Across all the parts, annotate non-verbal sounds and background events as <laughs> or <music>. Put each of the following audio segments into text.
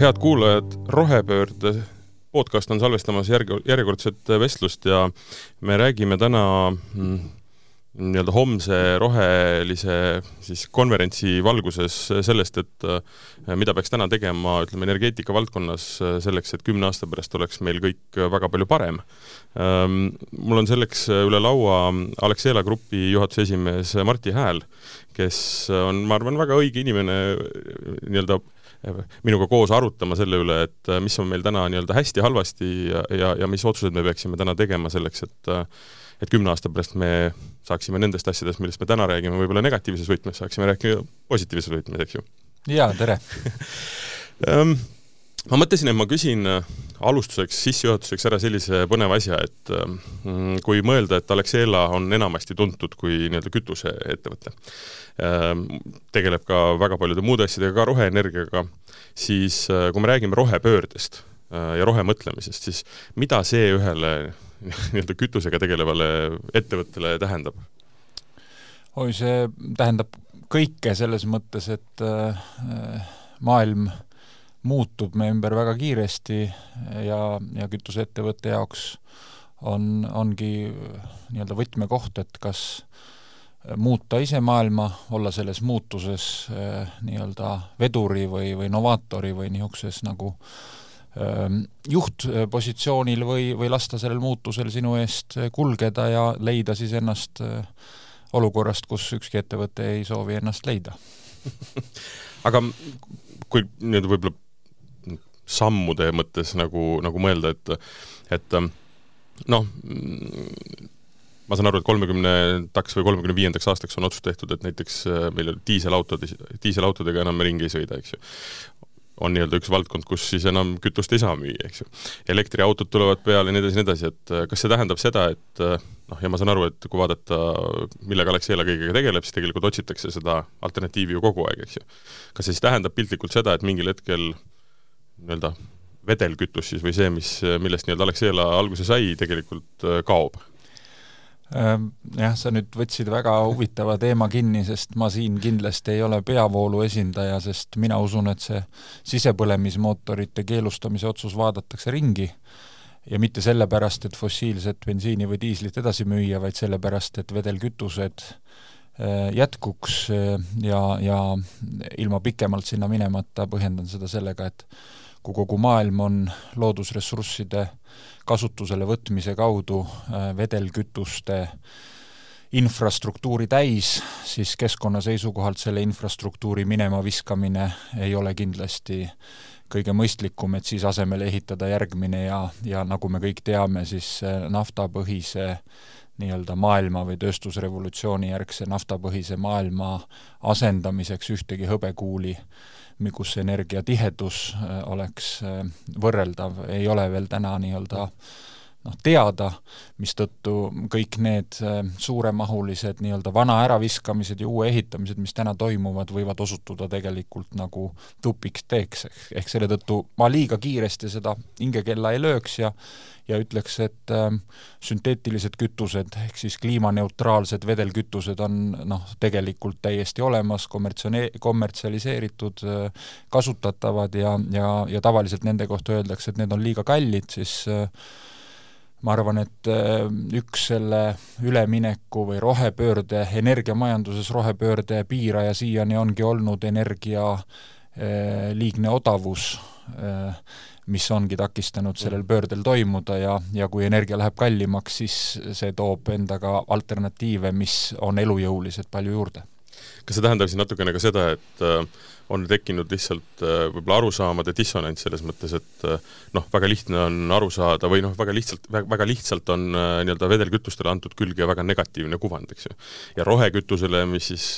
head kuulajad, Rohepöörde podcast on salvestamas järg-, järjekordset vestlust ja me räägime täna mm, nii-öelda homse rohelise siis konverentsi valguses sellest, et äh, mida peaks täna tegema, ütleme, energeetika valdkonnas äh, selleks, et kümne aasta pärast oleks meil kõik väga palju parem. Ähm, mul on selleks üle laua Alexela Grupi juhatuse esimees Martti Hääl, kes on, ma arvan, väga õige inimene nii-öelda minuga koos arutama selle üle, et äh, mis on meil täna nii-öelda hästi-halvasti ja, ja, ja mis otsused me peaksime täna tegema selleks, et äh, et kümne aasta pärast me saaksime nendest asjadest, millest me täna räägime, võib-olla negatiivses võtmes, saaksime rääkida positiivses võtmes, eks ju. jaa, tere um, <laughs> ma mõtlesin, et ma küsin äh, alustuseks, sissejuhatuseks ära sellise põneva asja, et mm, kui mõelda, et Alexela on enamasti tuntud kui nii-öelda kütuseettevõte, tegeleb ka väga paljude muude asjadega, ka roheenergiaga, siis äh, kui me räägime rohepöördest äh, ja rohemõtlemisest, siis mida see ühele <laughs> nii-öelda kütusega tegelevale ettevõttele tähendab? oi, see tähendab kõike selles mõttes, et äh, maailm äh, muutub meie ümber väga kiiresti ja, ja kütuseettevõtte jaoks on, ongi nii-öelda võtmekoht, et kas muuta ise maailma, olla selles muutuses eh, nii-öelda veduri või, või novaatori või niisuguses nagu eh, juhtpositsioonil või, või lasta sellel muutusel sinu eest kulgeda ja leida siis ennast eh, olukorrast, kus ükski ettevõte ei soovi ennast leida. <laughs> Aga kui nüüd võib-olla sammude mõttes nagu, nagu mõelda, et et ähm, noh, ma saan aru, et kolmekümnendaks või kolmekümne viiendaks aastaks on otsus tehtud, et näiteks äh, meil diiselautod, diiselautodega enam ringi ei sõida, eks ju. on nii-öelda üks valdkond, kus siis enam kütust ei saa müüa, eks ju. elektriautod tulevad peale ja nii edasi, nii edasi, et äh, kas see tähendab seda, et äh, noh, ja ma saan aru, et kui vaadata, millega Alexela kõigega tegeleb, siis tegelikult otsitakse seda alternatiivi ju kogu aeg, eks ju. kas see siis tähendab piltlikult seda, et mingil hetkel nii-öelda vedelkütus siis või see, mis, millest nii-öelda Alexela alguse sai, tegelikult kaob? Ähm, jah, sa nüüd võtsid väga huvitava teema kinni, sest ma siin kindlasti ei ole peavoolu esindaja, sest mina usun, et see sisepõlemismootorite keelustamise otsus vaadatakse ringi. Ja mitte sellepärast, et fossiilset bensiini või diislit edasi müüa, vaid sellepärast, et vedelkütused äh, jätkuks äh, ja, ja ilma pikemalt sinna minemata põhjendan seda sellega, et kui kogu maailm on loodusressursside kasutusele võtmise kaudu äh, vedelkütuste infrastruktuuri täis, siis keskkonna seisukohalt selle infrastruktuuri minema viskamine ei ole kindlasti kõige mõistlikum, et siis asemele ehitada järgmine ja, ja nagu me kõik teame, siis naftapõhise nii-öelda maailma või tööstusrevolutsiooni järgse naftapõhise maailma asendamiseks ühtegi hõbekuuli äh, kus energiatihedus äh, oleks äh, võrreldav, ei ole veel täna nii-öelda noh, teada, mistõttu kõik need äh, suuremahulised nii-öelda vana äraviskamised ja uue ehitamised, mis täna toimuvad, võivad osutuda tegelikult nagu tupikteeks, ehk selle tõttu ma liiga kiiresti seda hingekella ei lööks ja ja ütleks, et äh, sünteetilised kütused ehk siis kliimaneutraalsed vedelkütused on noh, tegelikult täiesti olemas, kommertsione-, kommertsialiseeritud äh,, kasutatavad ja, ja, ja tavaliselt nende kohta öeldakse, et need on liiga kallid, siis äh, ma arvan, et äh, üks selle ülemineku või rohepöörde, energiamajanduses rohepöörde piiraja siiani ongi olnud energia äh, liigne odavus mis ongi takistanud sellel pöördel toimuda ja, ja kui energia läheb kallimaks, siis see toob endaga alternatiive, mis on elujõulised, palju juurde. kas see tähendab siis natukene ka seda, et äh, on tekkinud lihtsalt äh, võib-olla arusaamade dissonants selles mõttes, et äh, noh, väga lihtne on aru saada või noh, väga lihtsalt, väga lihtsalt on nii-öelda vedelkütustele antud külge väga negatiivne kuvand, eks ju. ja rohekütusele, mis siis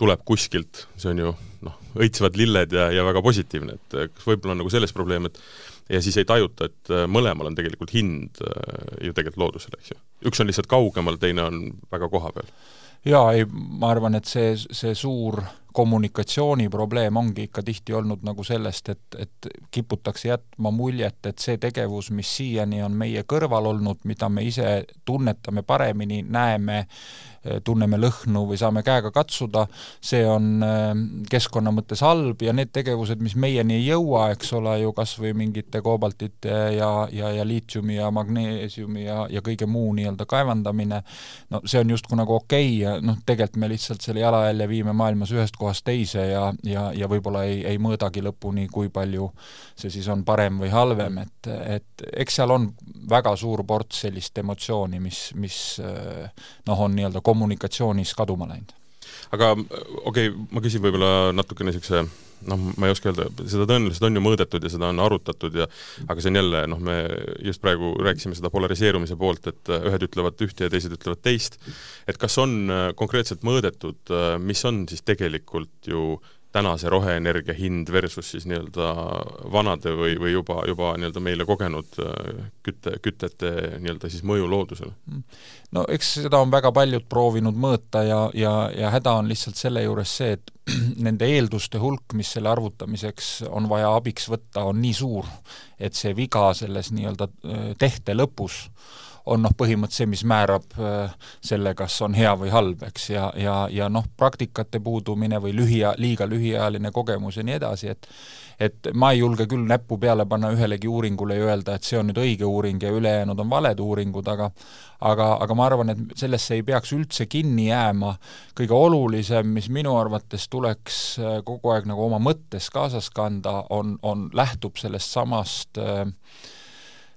tuleb kuskilt, see on ju noh, õitsevad lilled ja, ja väga positiivne, et kas võib-olla on nagu selles probleem, et ja siis ei tajuta, et äh, mõlemal on tegelikult hind äh, ju tegelikult loodusele, eks ju. üks on lihtsalt kaugemal, teine on väga kohapeal. jaa, ei, ma arvan, et see, see suur kommunikatsiooniprobleem ongi ikka tihti olnud nagu sellest, et, et kiputakse jätma muljet, et see tegevus, mis siiani on meie kõrval olnud, mida me ise tunnetame paremini, näeme, tunneme lõhnu või saame käega katsuda, see on äh, keskkonna mõttes halb ja need tegevused, mis meieni ei jõua, eks ole ju, kas või mingite koobaltite ja, ja, ja liitiumi ja magneesiumi ja, ja kõige muu nii-öelda kaevandamine, no see on justkui nagu okei okay ja noh, tegelikult me lihtsalt selle jalajälje viime maailmas ühest kohast teise ja, ja, ja võib-olla ei, ei mõõdagi lõpuni, kui palju see siis on parem või halvem, et, et eks seal on väga suur ports sellist emotsiooni, mis, mis noh, on nii-öelda kommunikatsioonis kaduma läinud. Aga okei okay,, ma küsin võib-olla natukene niisuguse noh, ma ei oska öelda, seda tõenäoliselt on ju mõõdetud ja seda on arutatud ja aga see on jälle noh, me just praegu rääkisime seda polariseerumise poolt, et ühed ütlevad ühte ja teised ütlevad teist, et kas on konkreetselt mõõdetud, mis on siis tegelikult ju tänase roheenergia hind versus siis nii-öelda vanade või, või juba, juba nii-öelda meile kogenud äh, kütte, kütete nii-öelda siis mõju loodusele? no eks seda on väga paljud proovinud mõõta ja, ja, ja häda on lihtsalt selle juures see, et <clears throat> nende eelduste hulk, mis selle arvutamiseks on vaja abiks võtta, on nii suur, et see viga selles nii-öelda äh, tehte lõpus on noh, põhimõtteliselt see, mis määrab äh, selle, kas on hea või halb, eks, ja, ja, ja noh, praktikate puudumine või lühia, liiga lühiajaline kogemus ja nii edasi, et et ma ei julge küll näppu peale panna ühelegi uuringule ja öelda, et see on nüüd õige uuring ja ülejäänud on valed uuringud, aga aga, aga ma arvan, et sellesse ei peaks üldse kinni jääma, kõige olulisem, mis minu arvates tuleks äh, kogu aeg nagu oma mõttes kaasas kanda, on, on, lähtub sellest samast äh,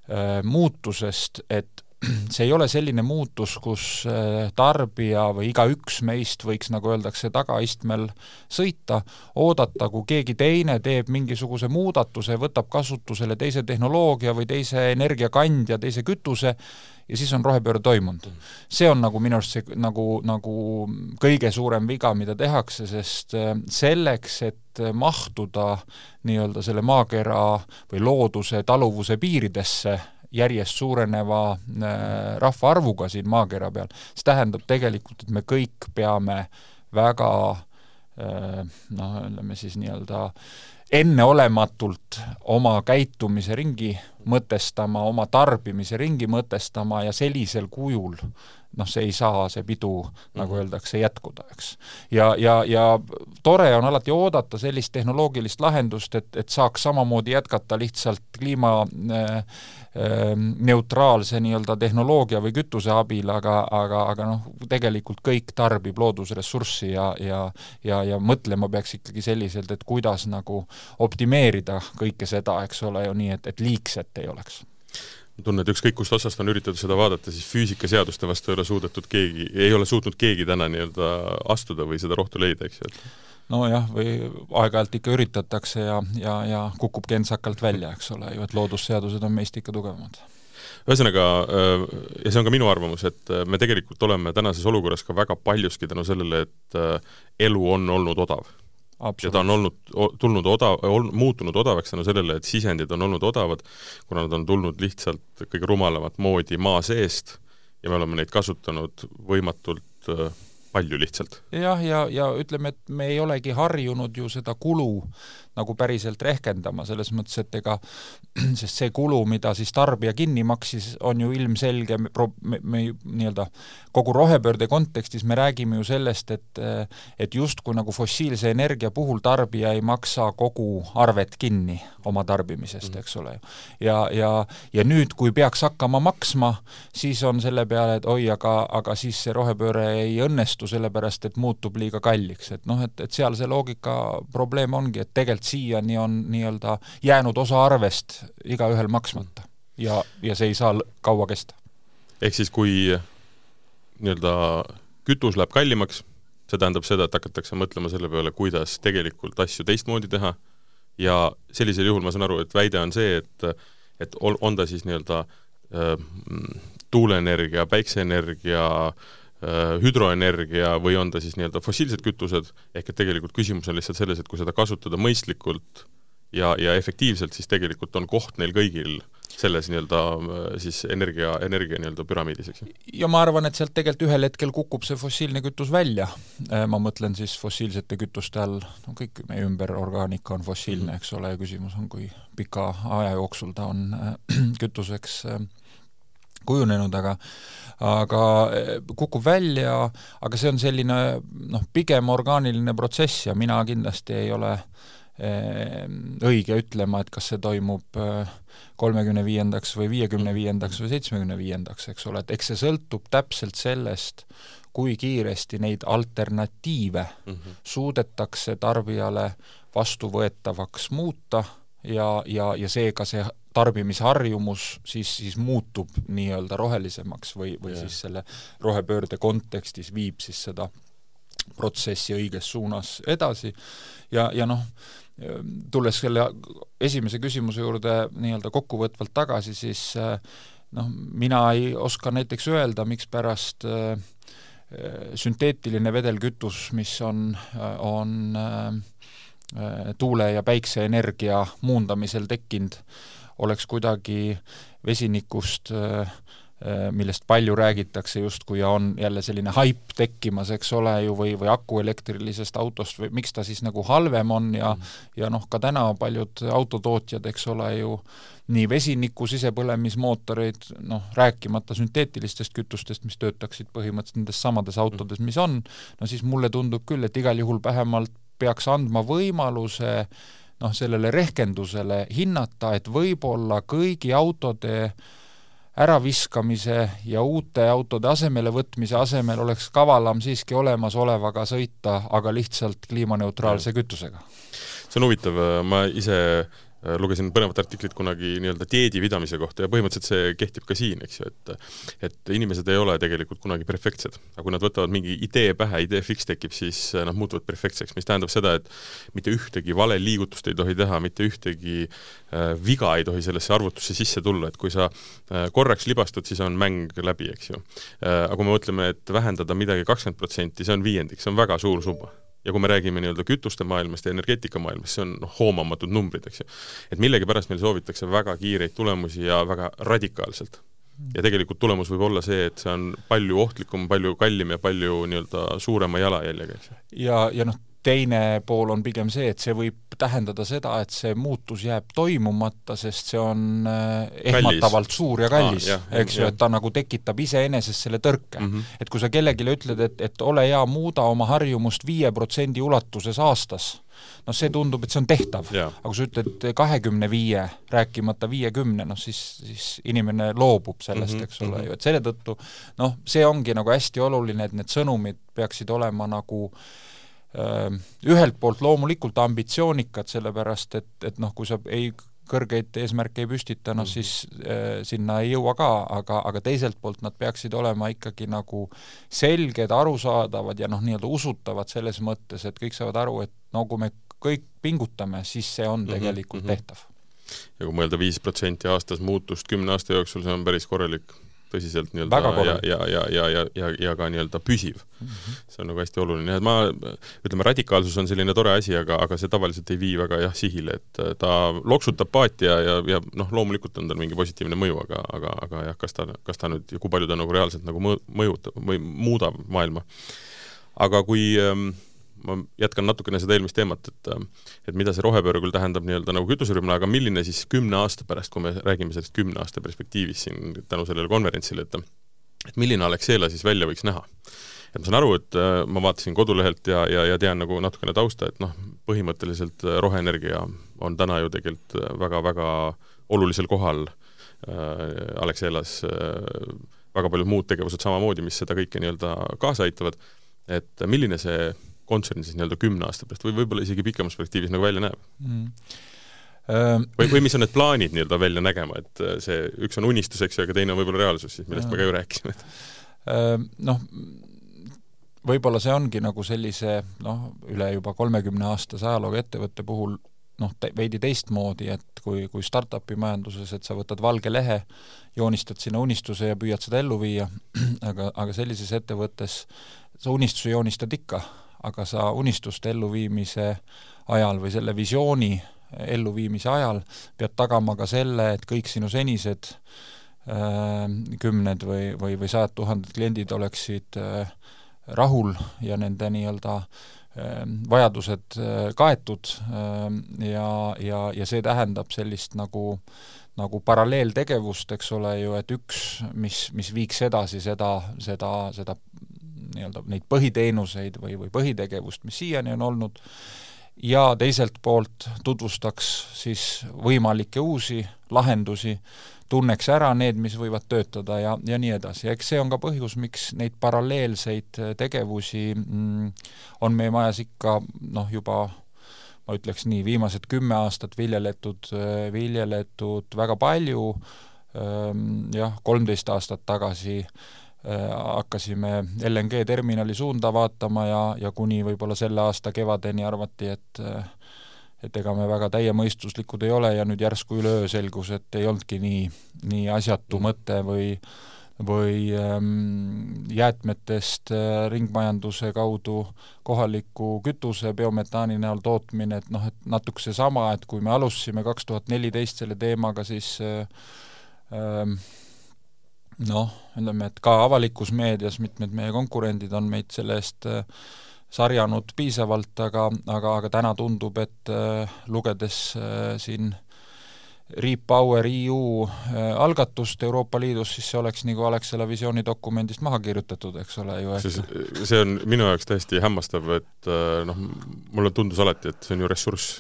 äh, muutusest, et <clears throat> see ei ole selline muutus, kus äh, tarbija või igaüks meist võiks, nagu öeldakse, tagaistmel sõita, oodata, kui keegi teine teeb mingisuguse muudatuse, võtab kasutusele teise tehnoloogia või teise energiakandja, teise kütuse, ja siis on rohepööre toimunud. see on nagu minu arust see nagu, nagu kõige suurem viga, mida tehakse, sest äh, selleks, et mahtuda nii-öelda selle maakera või looduse taluvuse piiridesse, järjest suureneva äh, rahvaarvuga siin maakera peal, see tähendab tegelikult, et me kõik peame väga äh, noh, ütleme siis nii-öelda enneolematult oma käitumise ringi mõtestama, oma tarbimise ringi mõtestama ja sellisel kujul noh, see ei saa, see pidu, nagu mhm. öeldakse, jätkuda, eks. ja, ja, ja tore on alati oodata sellist tehnoloogilist lahendust, et, et saaks samamoodi jätkata lihtsalt kliima äh, neutraalse nii-öelda tehnoloogia või kütuse abil, aga, aga, aga noh, tegelikult kõik tarbib loodusressurssi ja, ja ja, ja mõtlema peaks ikkagi selliselt, et kuidas nagu optimeerida kõike seda, eks ole ju, nii et, et liigset ei oleks. Ma tunnen, et ükskõik kust otsast on üritatud seda vaadata, siis füüsikaseaduste vastu ei ole suudetud keegi, ei ole suutnud keegi täna nii-öelda astuda või seda rohtu leida, eks ju, et nojah, või aeg-ajalt ikka üritatakse ja, ja, ja kukub kentsakalt välja, eks ole ju, et loodusseadused on meist ikka tugevamad ühesõnaga, äh, ja see on ka minu arvamus, et äh, me tegelikult oleme tänases olukorras ka väga paljuski tänu sellele, et äh, elu on olnud odav. ja ta on olnud, tulnud odav, muutunud odavaks tänu sellele, et sisendid on olnud odavad, kuna nad on tulnud lihtsalt kõige rumalamat moodi maa seest ja me oleme neid kasutanud võimatult palju lihtsalt. jah, ja, ja ütleme, et me ei olegi harjunud ju seda kulu nagu päriselt rehkendama, selles mõttes, et ega <clears throat> sest see kulu, mida siis tarbija kinni maksis, on ju ilmselge, me, me, me nii-öelda kogu rohepöörde kontekstis me räägime ju sellest, et et justkui nagu fossiilse energia puhul tarbija ei maksa kogu arvet kinni oma tarbimisest -hmm. eks ole ja, ja, ja nüüd, kui peaks hakkama maksma, siis on selle peale, et oi, aga, aga siis see rohepööre ei õnnestu, sellepärast et muutub liiga kalliks, et noh, et, et seal see loogika probleem ongi, et tegelikult et siiani on nii-öelda jäänud osa arvest igaühel maksmata ja, ja see ei saa kaua kesta. ehk siis, kui nii-öelda kütus läheb kallimaks, see tähendab seda, et hakatakse mõtlema selle peale, kuidas tegelikult asju teistmoodi teha ja sellisel juhul ma saan aru, et väide on see, et et ol-, on ta siis nii-öelda äh, tuuleenergia, päikseenergia Äh, hüdroenergia või on ta siis nii-öelda fossiilsed kütused, ehk et tegelikult küsimus on lihtsalt selles, et kui seda kasutada mõistlikult ja, ja efektiivselt, siis tegelikult on koht neil kõigil selles nii-öelda siis energia, energia nii-öelda püramiidis, eks ju? ja ma arvan, et sealt tegelikult ühel hetkel kukub see fossiilne kütus välja. ma mõtlen siis fossiilsete kütuste all, no kõik meie ümber orgaanika on fossiilne, mhm. eks ole, ja küsimus on, kui pika aja jooksul ta on äh, <clears throat> kütuseks äh, kujunenud, aga aga äh, kukub välja, aga see on selline noh, pigem orgaaniline protsess ja mina kindlasti ei ole õige ütlema, et kas see toimub kolmekümne viiendaks või viiekümne viiendaks või seitsmekümne viiendaks, eks ole, et eks see sõltub täpselt sellest, kui kiiresti neid alternatiive mm -hmm. suudetakse tarbijale vastuvõetavaks muuta ja, ja, ja seega see tarbimisharjumus siis, siis muutub nii-öelda rohelisemaks või, või yeah. siis selle rohepöörde kontekstis viib siis seda protsessi õiges suunas edasi ja, ja noh, tulles selle esimese küsimuse juurde nii-öelda kokkuvõtvalt tagasi, siis noh, mina ei oska näiteks öelda, mikspärast äh, sünteetiline vedelkütus, mis on, on äh, tuule- ja päikseenergia muundamisel tekkinud, oleks kuidagi vesinikust äh, Äh, millest palju räägitakse justkui ja on jälle selline haip tekkimas, eks ole ju, või, või akuelektrilisest autost või miks ta siis nagu halvem on ja mm. ja noh, ka täna paljud autotootjad, eks ole ju, nii vesiniku sisepõlemismootoreid, noh, rääkimata sünteetilistest kütustest, mis töötaksid põhimõtteliselt nendes samades autodes, mis on, no siis mulle tundub küll, et igal juhul vähemalt peaks andma võimaluse noh, sellele rehkendusele hinnata, et võib-olla kõigi autode äraviskamise ja uute autode asemele võtmise asemel oleks kavalam siiski olemasolevaga sõita, aga lihtsalt kliimaneutraalse kütusega. see on huvitav, ma ise lugesin põnevat artiklit kunagi nii-öelda dieedipidamise kohta ja põhimõtteliselt see kehtib ka siin, eks ju, et et inimesed ei ole tegelikult kunagi perfektsed. aga kui nad võtavad mingi idee pähe, idee fiks tekib, siis äh, nad muutuvad perfektseks, mis tähendab seda, et mitte ühtegi vale liigutust ei tohi teha, mitte ühtegi äh, viga ei tohi sellesse arvutusse sisse tulla, et kui sa äh, korraks libastud, siis on mäng läbi, eks ju äh,. aga kui me mõtleme, et vähendada midagi kakskümmend protsenti, see on viiendik, see on väga suur summa ja kui me räägime nii-öelda kütuste maailmast ja energeetika maailmast, see on noh, hoomamatud numbrid, eks ju. et millegipärast meil soovitakse väga kiireid tulemusi ja väga radikaalselt. ja tegelikult tulemus võib olla see, et see on palju ohtlikum, palju kallim ja palju nii-öelda suurema jalajäljega, eks ju. ja, ja noh, teine pool on pigem see, et see võib tähendada seda, et see muutus jääb toimumata, sest see on äh, ehmatavalt kallis. suur ja kallis ah,, eks ju, et ta nagu tekitab iseenesest selle tõrke mm. -hmm. et kui sa kellelegi ütled, et, et ole hea, muuda oma harjumust viie protsendi ulatuses aastas, noh, see tundub, et see on tehtav. aga kui sa ütled kahekümne viie, rääkimata viiekümne, noh siis, siis inimene loobub sellest mm, -hmm, eks ole mm -hmm. ju, et selle tõttu noh, see ongi nagu hästi oluline, et need sõnumid peaksid olema nagu Äh, ühelt poolt loomulikult ambitsioonikad, sellepärast et, et noh, kui sa ei, kõrgeid eesmärke ei püstita, noh siis äh, sinna ei jõua ka, aga, aga teiselt poolt nad peaksid olema ikkagi nagu selged, arusaadavad ja noh, nii-öelda usutavad selles mõttes, et kõik saavad aru, et no kui me kõik pingutame, siis see on mhm, tegelikult mm -hmm. tehtav. ja kui mõelda viis protsenti aastas muutust kümne aasta jooksul, see on päris korralik tõsiselt nii-öelda ja, ja, ja, ja, ja, ja, ja ka nii-öelda püsiv mm. -hmm. see on nagu hästi oluline, et ma, ütleme, radikaalsus on selline tore asi, aga, aga see tavaliselt ei vii väga jah, sihile, et äh, ta loksutab paati ja, ja, ja noh, loomulikult on tal mingi positiivne mõju, aga, aga, aga jah, kas ta, kas ta nüüd ja kui palju ta nagu reaalselt nagu mõjutab või muudab maailma. aga kui ähm, ma jätkan natukene seda eelmist teemat, et et mida see rohepööre küll tähendab nii-öelda nagu kütuserühmale, aga milline siis kümne aasta pärast, kui me räägime sellest kümne aasta perspektiivist siin tänu sellele konverentsile, et et milline Alexela siis välja võiks näha? et ma saan aru, et ma vaatasin kodulehelt ja, ja, ja tean nagu natukene tausta, et noh, põhimõtteliselt roheenergia on täna ju tegelikult väga-väga olulisel kohal äh, Alexelas äh,, väga paljud muud tegevused samamoodi, mis seda kõike nii-öelda kaasa aitavad, et milline see kontsern siis nii-öelda kümne aasta pärast või võib-olla isegi pikemas perspektiivis nagu välja näeb mm.? või, või mis on need plaanid nii-öelda välja nägema, et äh, see üks on unistus, eks ju, aga teine on võib-olla reaalsus siis, millest me ka ju rääkisime noh, võib-olla see ongi nagu sellise noh, üle juba kolmekümne aastase ajalooga ettevõtte puhul noh, veidi teistmoodi, et kui, kui startup'i majanduses, et sa võtad valge lehe, joonistad sinna unistuse ja püüad seda ellu viia, <clears throat> aga, aga sellises ettevõttes sa unistusi joonistad ikka aga sa unistuste elluviimise ajal või selle visiooni elluviimise ajal pead tagama ka selle, et kõik sinu senised äh, kümned või, või, või sajad tuhanded kliendid oleksid äh, rahul ja nende nii-öelda äh, vajadused äh, kaetud äh, ja, ja, ja see tähendab sellist nagu nagu paralleeltegevust, eks ole ju, et üks, mis, mis viiks edasi seda, seda, seda nii-öelda neid põhiteenuseid või, või põhitegevust, mis siiani on olnud, ja teiselt poolt tutvustaks siis võimalikke uusi lahendusi, tunneks ära need, mis võivad töötada ja, ja nii edasi. eks see on ka põhjus, miks neid paralleelseid tegevusi mm, on meie majas ikka noh, juba ma ütleks nii, viimased kümme aastat viljeletud, viljeletud väga palju, ehm, jah, kolmteist aastat tagasi äh, hakkasime LNG terminali suunda vaatama ja, ja kuni võib-olla selle aasta kevadeni arvati, et et ega me väga täiemõistuslikud ei ole ja nüüd järsku üleöö selgus, et ei olnudki nii, nii asjatu mõte või äh, või ähm, jäätmetest äh, ringmajanduse kaudu kohaliku kütuse biometaani näol tootmine, et noh, et natuke seesama, et kui me alustasime kaks tuhat neliteist selle teemaga, siis äh, ähm, noh, ütleme, et ka avalikus meedias mitmed meie konkurendid on meid selle eest äh, sarjanud piisavalt, aga, aga, aga täna tundub, et äh, lugedes äh, siin Repower EU algatust Euroopa Liidus, siis see oleks nagu Alexela visiooni dokumendist maha kirjutatud, eks ole ju. see, on minu jaoks täiesti hämmastav, et noh, mulle tundus alati, et see on ju ressurss.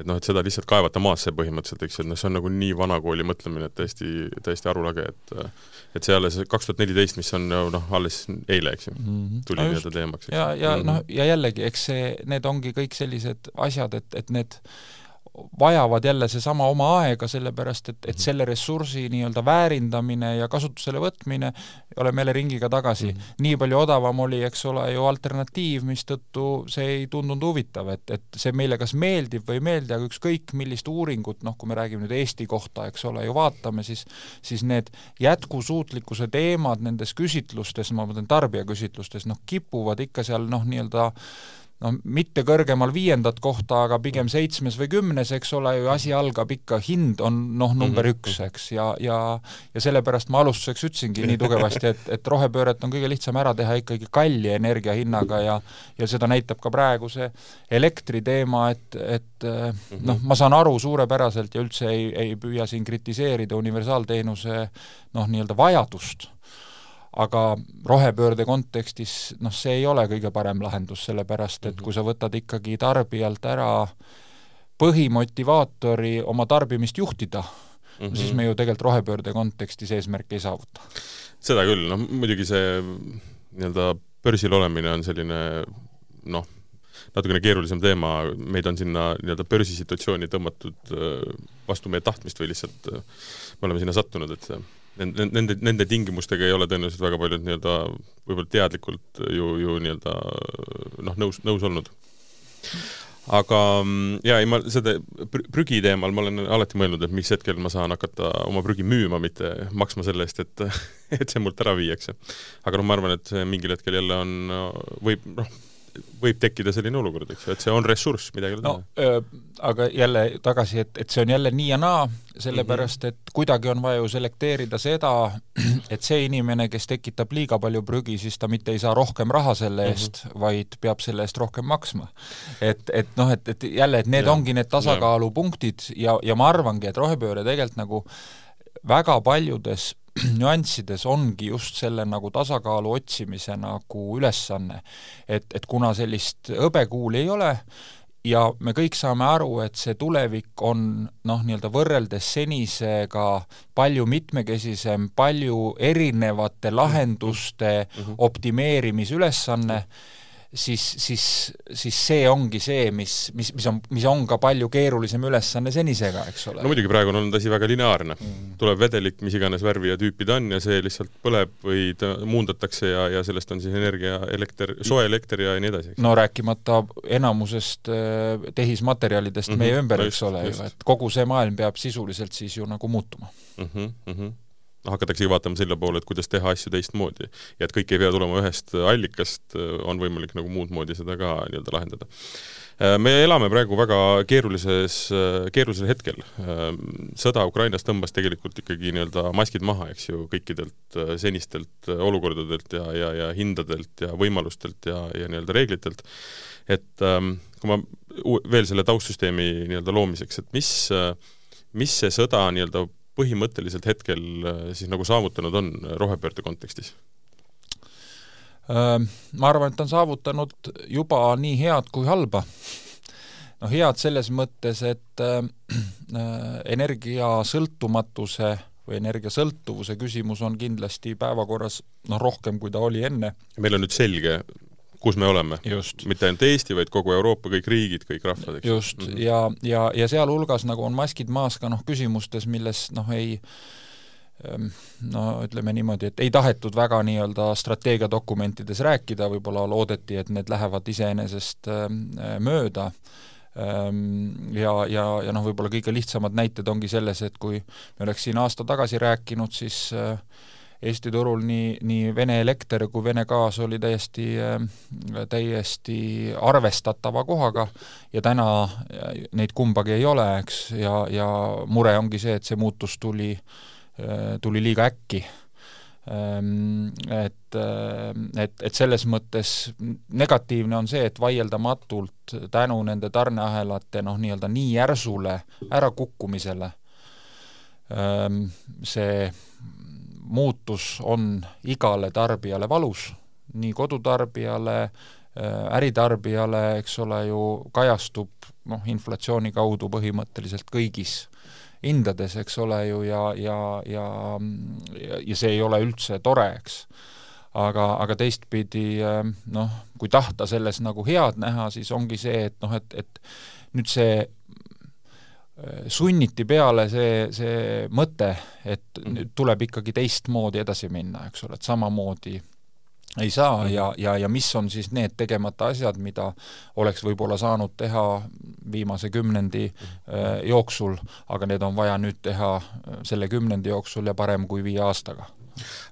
Et noh, et seda lihtsalt kaevata maasse põhimõtteliselt, eks ju, et noh, see on nagu nii vanakooli mõtlemine, et täiesti, täiesti arulage, et et see alles kaks tuhat neliteist, mis on noh, alles eile, eks ju mm, -hmm. tuli nii-öelda teemaks. ja, ja mm -hmm. noh, ja jällegi, eks see, need ongi kõik sellised asjad, et, et need vajavad jälle seesama oma aega, sellepärast et, et mhm. selle ressursi nii-öelda väärindamine ja kasutusele võtmine, oleme jälle ringiga tagasi mm, -hmm. nii palju odavam oli, eks ole, ju alternatiiv, mistõttu see ei tundunud huvitav, et, et see meile kas meeldib või ei meeldi, aga ükskõik millist uuringut, noh, kui me räägime nüüd Eesti kohta, eks ole, ju vaatame, siis siis need jätkusuutlikkuse teemad nendes küsitlustes, ma mõtlen tarbijaküsitlustes, noh, kipuvad ikka seal noh, nii-öelda noh, mitte kõrgemal viiendat kohta, aga pigem seitsmes või kümnes, eks ole ju, asi algab ikka, hind on noh, number mm -hmm. üks, eks, ja, ja ja sellepärast ma alustuseks ütlesingi nii tugevasti, et, et rohepööret on kõige lihtsam ära teha ikkagi kalli energiahinnaga ja ja seda näitab ka praegu see elektriteema, et, et mhm. noh, ma saan aru suurepäraselt ja üldse ei, ei püüa siin kritiseerida universaalteenuse noh, nii-öelda vajadust aga rohepöörde kontekstis noh, see ei ole kõige parem lahendus, sellepärast et mhm. kui sa võtad ikkagi tarbijalt ära põhimotivaatori oma tarbimist juhtida mm, -hmm. siis me ju tegelikult rohepöörde kontekstis eesmärki ei saavuta. seda küll, noh muidugi see nii-öelda börsil olemine on selline noh, natukene keerulisem teema, meid on sinna nii-öelda börsisituatsiooni tõmmatud äh, vastu meie tahtmist või lihtsalt äh, me oleme sinna sattunud, et nende, nende, nende tingimustega ei ole tõenäoliselt väga paljud nii-öelda võib-olla teadlikult ju, ju nii-öelda noh, nõus, nõus olnud. aga jaa, ei ma seda prügi teemal ma olen alati mõelnud, et mis hetkel ma saan hakata oma prügi müüma, mitte maksma selle eest, et <laughs> et see mult ära viiakse. aga noh, ma arvan, et see mingil hetkel jälle on, võib noh, võib tekkida selline olukord, eks ju, et see on ressurss, midagi ei ole no, teha. Aga jälle tagasi, et, et see on jälle nii ja naa, sellepärast et kuidagi on vaja ju selekteerida seda, et see inimene, kes tekitab liiga palju prügi, siis ta mitte ei saa rohkem raha selle mhm. eest mm, -hmm. vaid peab selle eest rohkem maksma. et, et noh, et, et jälle, et need ja. ongi need tasakaalupunktid ja, ja ma arvangi, et rohepööre tegelikult nagu väga paljudes <clears throat> nüanssides ongi just selle nagu tasakaalu otsimise nagu ülesanne. et, et kuna sellist hõbekuuli ei ole, ja me kõik saame aru, et see tulevik on noh, nii-öelda võrreldes senisega palju mitmekesisem, palju erinevate lahenduste mm -hmm. optimeerimisülesanne mm, -hmm siis, siis, siis see ongi see, mis, mis, mis on, mis on ka palju keerulisem ülesanne senisega, eks ole. no muidugi praegu on olnud asi väga lineaarne mm.. tuleb vedelik, mis iganes värvi ja tüüpi ta on ja see lihtsalt põleb või ta muundatakse ja, ja sellest on siis energia, elekter, soe elekter ja nii edasi. no rääkimata enamusest äh, tehismaterjalidest mm -hmm. meie ümber, eks ole ju, et kogu see maailm peab sisuliselt siis ju nagu muutuma mm. -hmm, mm -hmm hakataksegi vaatama selle poole, et kuidas teha asju teistmoodi. ja et kõik ei pea tulema ühest allikast, on võimalik nagu muud moodi seda ka nii-öelda lahendada. Äh, me elame praegu väga keerulises, äh, keerulisel hetkel. Äh, sõda Ukrainas tõmbas tegelikult ikkagi nii-öelda maskid maha, eks ju, kõikidelt senistelt olukordadelt ja, ja, ja hindadelt ja võimalustelt ja, ja nii-öelda reeglitelt. et ähm, kui ma veel selle taustsüsteemi nii-öelda loomiseks, et mis, mis see sõda nii-öelda põhimõtteliselt hetkel siis nagu saavutanud on rohepöörde kontekstis? Ma arvan, et on saavutanud juba nii head kui halba. noh, head selles mõttes, et äh, energiasõltumatuse või energiasõltuvuse küsimus on kindlasti päevakorras noh, rohkem, kui ta oli enne. meil on nüüd selge, kus me oleme. mitte ainult Eesti, vaid kogu Euroopa, kõik riigid, kõik rahvad, eks. just mm, -hmm. ja, ja, ja sealhulgas nagu on maskid maas ka noh, küsimustes, milles noh, ei Ehm, no ütleme niimoodi, et ei tahetud väga nii-öelda strateegiadokumentides rääkida, võib-olla loodeti, et need lähevad iseenesest ehm, mööda ehm, ja, ja, ja noh, võib-olla kõige lihtsamad näited ongi selles, et kui me oleks siin aasta tagasi rääkinud, siis Eesti turul nii, nii Vene elekter kui Vene gaas oli täiesti, täiesti arvestatava kohaga ja täna neid kumbagi ei ole, eks, ja, ja mure ongi see, et see muutus tuli äh, Äh, tuli liiga äkki. Ähm, et, äh, et, et selles mõttes negatiivne on see, et vaieldamatult tänu nende tarneahelate noh, nii-öelda nii järsule ärakukkumisele ähm, see muutus on igale tarbijale valus, nii kodutarbijale, äh, äritarbijale, eks ole ju, kajastub noh, inflatsiooni kaudu põhimõtteliselt kõigis hindades, eks ole ju, ja, ja, ja, ja, see ei ole üldse tore, eks. aga, aga teistpidi noh, kui tahta selles nagu head näha, siis ongi see, et noh, et, et nüüd see äh, sunniti peale see, see mõte, et nüüd tuleb ikkagi teistmoodi edasi minna, eks ole, et samamoodi ei saa mhm. ja, ja, ja mis on siis need tegemata asjad, mida oleks võib-olla saanud teha viimase kümnendi äh, jooksul, aga need on vaja nüüd teha äh, selle kümnendi jooksul ja parem kui viie aastaga.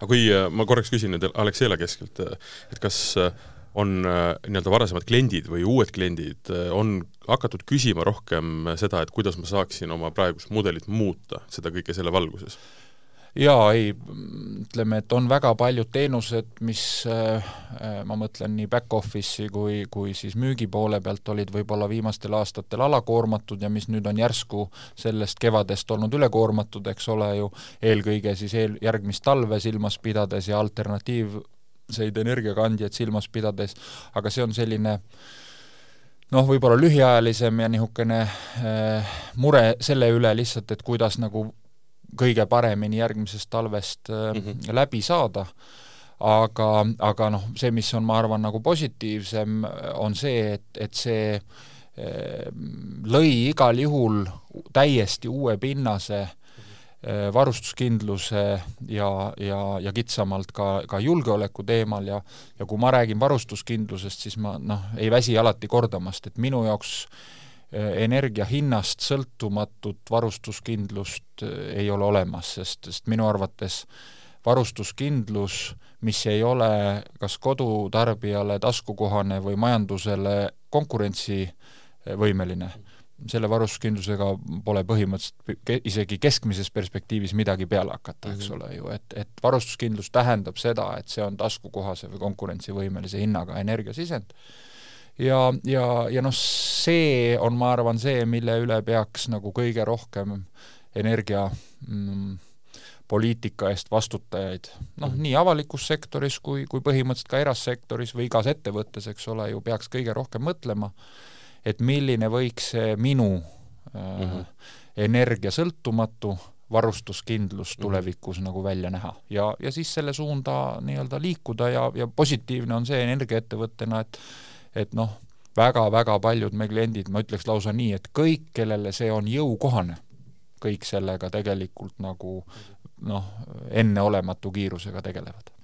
aga kui äh, ma korraks küsin nüüd Alexela keskelt, et kas on nii-öelda varasemad kliendid või uued kliendid, on hakatud küsima rohkem seda, et kuidas ma saaksin oma praegust mudelit muuta, seda kõike selle valguses? jaa, ei, ütleme, et on väga paljud teenused, mis äh, ma mõtlen nii back-office'i kui, kui siis müügi poole pealt olid võib-olla viimastel aastatel alakoormatud ja mis nüüd on järsku sellest kevadest olnud ülekoormatud, eks ole ju, eelkõige siis eel, järgmist talve silmas pidades ja alternatiivseid energiakandjaid silmas pidades, aga see on selline noh, võib-olla lühiajalisem ja niisugune äh, mure selle üle lihtsalt, et kuidas nagu kõige paremini järgmisest talvest mm -hmm. läbi saada, aga, aga noh, see, mis on, ma arvan, nagu positiivsem, on see, et, et see äh, lõi igal juhul täiesti uue pinnase äh, varustuskindluse ja, ja, ja kitsamalt ka, ka julgeoleku teemal ja ja kui ma räägin varustuskindlusest, siis ma noh, ei väsi alati kordamast, et minu jaoks äh, Äh, energia hinnast sõltumatut varustuskindlust äh, ei ole olemas, sest, sest minu arvates varustuskindlus, mis ei ole kas kodutarbijale taskukohane või majandusele konkurentsivõimeline, selle varustuskindlusega pole põhimõtteliselt ke-, isegi keskmises perspektiivis midagi peale hakata, eks -hmm. ole ju, et, et varustuskindlus tähendab seda, et see on taskukohase või konkurentsivõimelise hinnaga energiasisend ja, ja, ja noh, see on, ma arvan, see, mille üle peaks nagu kõige rohkem energia mm, poliitika eest vastutajaid, noh, nii avalikus sektoris kui, kui põhimõtteliselt ka erasektoris või igas ettevõttes, eks ole ju, peaks kõige rohkem mõtlema, et milline võiks see minu mm -hmm. energiasõltumatu varustuskindlus mhm. tulevikus mm -hmm. nagu välja näha ja, ja siis selle suunda nii-öelda liikuda ja, ja positiivne on see energiaettevõttena, et et noh, väga-väga paljud meie kliendid, ma ütleks lausa nii, et kõik, kellele see on jõukohane, kõik sellega tegelikult nagu noh, enneolematu kiirusega tegelevad